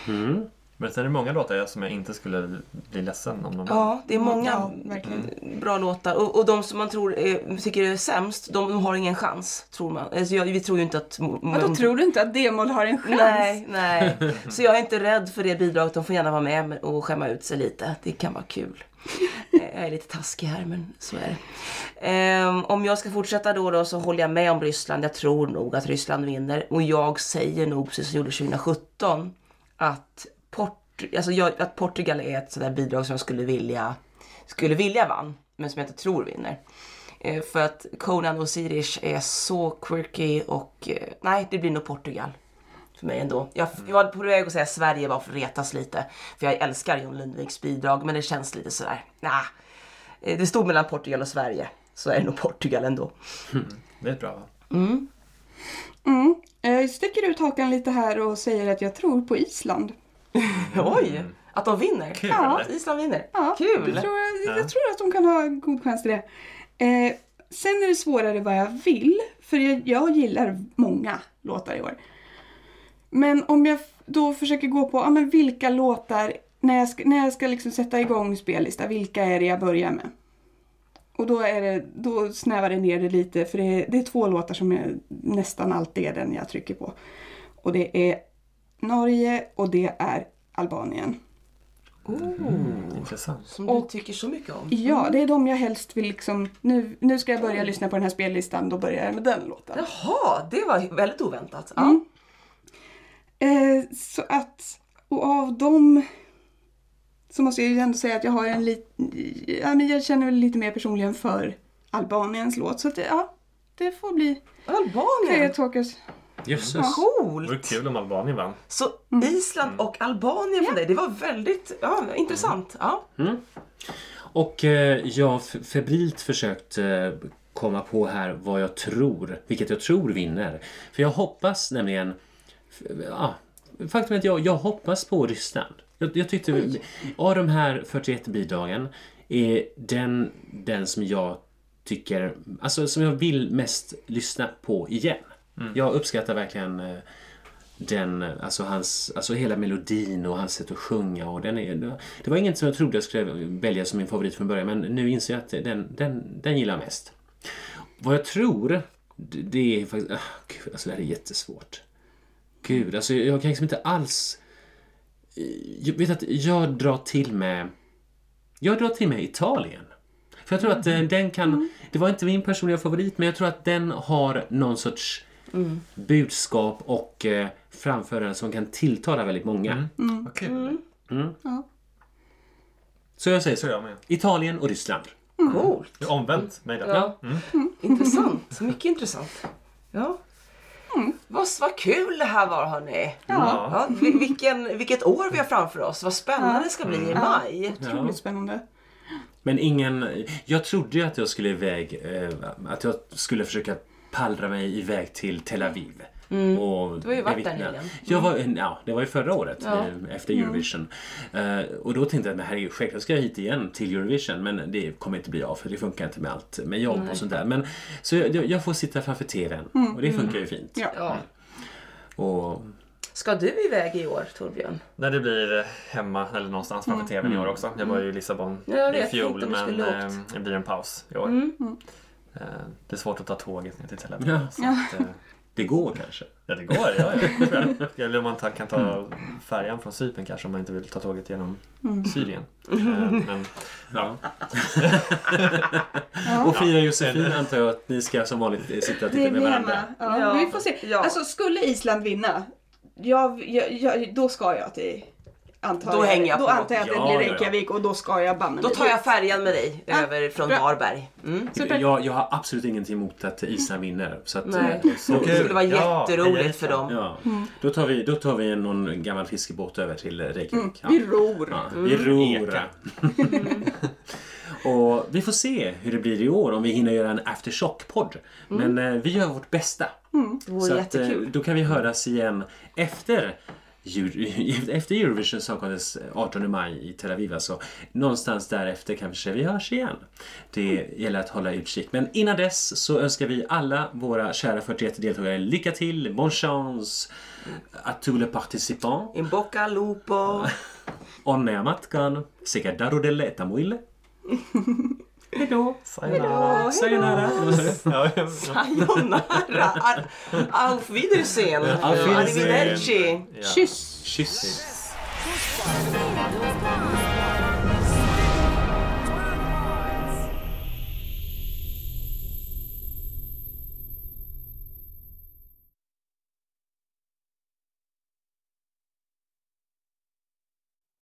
mm. Men sen är det många låtar jag- som jag inte skulle bli ledsen om de Ja, det är många Ja, verkligen. bra låtar. Och, och de som man tror är, tycker är sämst, de, de har ingen chans, tror man. Alltså, jag, vi tror ju inte att... Vadå, tror du inte att D-moll har en chans? Nej, nej. Så jag är inte rädd för det bidraget. De får gärna vara med och skämma ut sig lite. Det kan vara kul. Eh, Jag är lite taskig här, men så är det. Ehm, om jag ska fortsätta då, då så håller jag med om Ryssland. Jag tror nog att Ryssland vinner. Och jag säger nog, precis som jag gjorde 2017, att, Port, alltså jag, att Portugal är ett sådär bidrag som jag skulle vilja, skulle vilja vann. Men som jag inte tror vinner. Eh, för att Conan och Sirish är så quirky och eh, nej, det blir nog Portugal för mig ändå. Jag, jag var på väg att säga Sverige bara för att retas lite. För jag älskar John Lundviks bidrag men det känns lite sådär, nah. Eh, Det stod mellan Portugal och Sverige. Så är det nog Portugal ändå. Det är ett bra val. Mm. Jag sticker ut hakan lite här och säger att jag tror på Island. Oj! Att de vinner? Kul! Ja. Island vinner? Ja, Kul! Det tror jag, jag tror att de kan ha god chans till det. Eh, sen är det svårare vad jag vill, för jag, jag gillar många låtar i år. Men om jag då försöker gå på, ja men vilka låtar, när jag ska, när jag ska liksom sätta igång spellista, vilka är det jag börjar med? Och då, är det, då snävar det ner det lite, för det är, det är två låtar som är, nästan alltid är den jag trycker på. Och det är Norge och det är Albanien. Intressant. Som du Och- tycker så mycket om. Ja, det är de jag helst vill liksom... Nu, nu ska jag börja lyssna på den här spellistan, då börjar jag med den låten. Jaha, det var väldigt oväntat. Ja. Mm. Eh, så att, och av dem så måste jag ju ändå säga att jag har en liten... Ja, men jag känner väl lite mer personligen för Albaniens låt. Så att det, ja, det får bli Albanien! Talkers. Jösses. Det vore Coolt! kul om Albanien vann. Så Island och Albanien för dig, det var väldigt ja, intressant. Ja. Och eh, jag har febrilt försökt eh, komma på här vad jag tror, vilket jag tror vinner. För jag hoppas nämligen, ja, faktum är att jag, jag hoppas på Ryssland. Jag, jag tyckte, av de här 41 bidragen är den, den som jag tycker, alltså som jag vill mest lyssna på igen. Jag uppskattar verkligen eh, den, alltså hans, alltså hela melodin och hans sätt att sjunga och den är, det var inget som jag trodde jag skulle välja som min favorit från början men nu inser jag att den, den, den gillar jag mest. Vad jag tror, det är faktiskt, ah, gud, alltså det här är jättesvårt. Gud, alltså jag kan liksom inte alls, jag vet att jag drar till med, jag drar till med Italien. För jag tror att eh, den kan, det var inte min personliga favorit men jag tror att den har någon sorts budskap och eh, framförande som kan tilltala väldigt många. Vad kul. Så jag säger Så jag med. Italien och Ryssland. Coolt. Det är omvänt mig där. Ja. Intressant. Mycket intressant. Ja. Vad, vad kul det här var hörni. Ja. Ja, vi- vilken, vilket år vi har framför oss. Vad spännande det ska bli i maj. Otroligt spännande. Men ingen, jag trodde ju att jag skulle iväg, eh, att jag skulle försöka pallra mig iväg till Tel Aviv. Och Mm. Du har ju varit jag där nyligen. Jag var, ja, det var ju förra året Ja. eh, efter Eurovision. Eh, och då tänkte jag, men herregud, självklart ska jag hit igen till Eurovision. Men det kommer inte bli av för det funkar inte med allt med jobb och sånt där. Men, så jag, jag får sitta framför TVn och det funkar ju fint. Ja. Ja. Och, Ska du iväg i år Torbjörn? När det blir eh, hemma eller någonstans framför TVn i år också. Jag var ju i Lissabon Ja, jag i fjol men det blir en paus i år. Mm. Eh, Det är svårt att ta tåget ner till Tel Aviv. Ja. Så att, eh, Det går kanske. Ja, det går. Ja, ja. Eller om man kan ta färjan från Cypern kanske om man inte vill ta tåget genom Syrien. Eh, Men Ja. Och fira Josefin antar jag att ni ska som vanligt sitta och Det titta är med vi varandra. Ja, Ja. Vi får se. Ja. Alltså skulle Island vinna, jag, jag, jag, då ska jag till Antar Då hänger jag då på. antar jag att det blir ja, ja. Reykjavik och då ska jag banne Då tar jag färjan med dig Ja, över från bra. Varberg. Mm. Jag, jag har absolut ingenting emot att Island vinner. Så att, Nej. eh, Det så, skulle vara Ja, jätteroligt för dem. ja. Då tar vi, då tar vi någon gammal fiskebåt över till Reykjavik. Ja. Vi ror. Ja, vi ror. Eka. och vi får se hur det blir i år om vi hinner göra en aftershock-podd. Men eh, vi gör vårt bästa. Det vore Så att, eh, jättekul. då kan vi höras igen efter efter Eurovision Song Contest 18 maj i Tel Aviv. Alltså, någonstans därefter kanske vi hörs igen. Det gäller att hålla utkik. Men innan dess så önskar vi alla våra kära 41 deltagare lycka till, bon chance, à tous les participants. In bocca al lupo. Onnea matkaan sekä darudelle että muille. Hejdå! Sayonara. Sayonara! Sayonara. Ar- Auf Wiedersehen. Auf Wiedersehen. Arrivederci. Ja. Kyss! Kyss!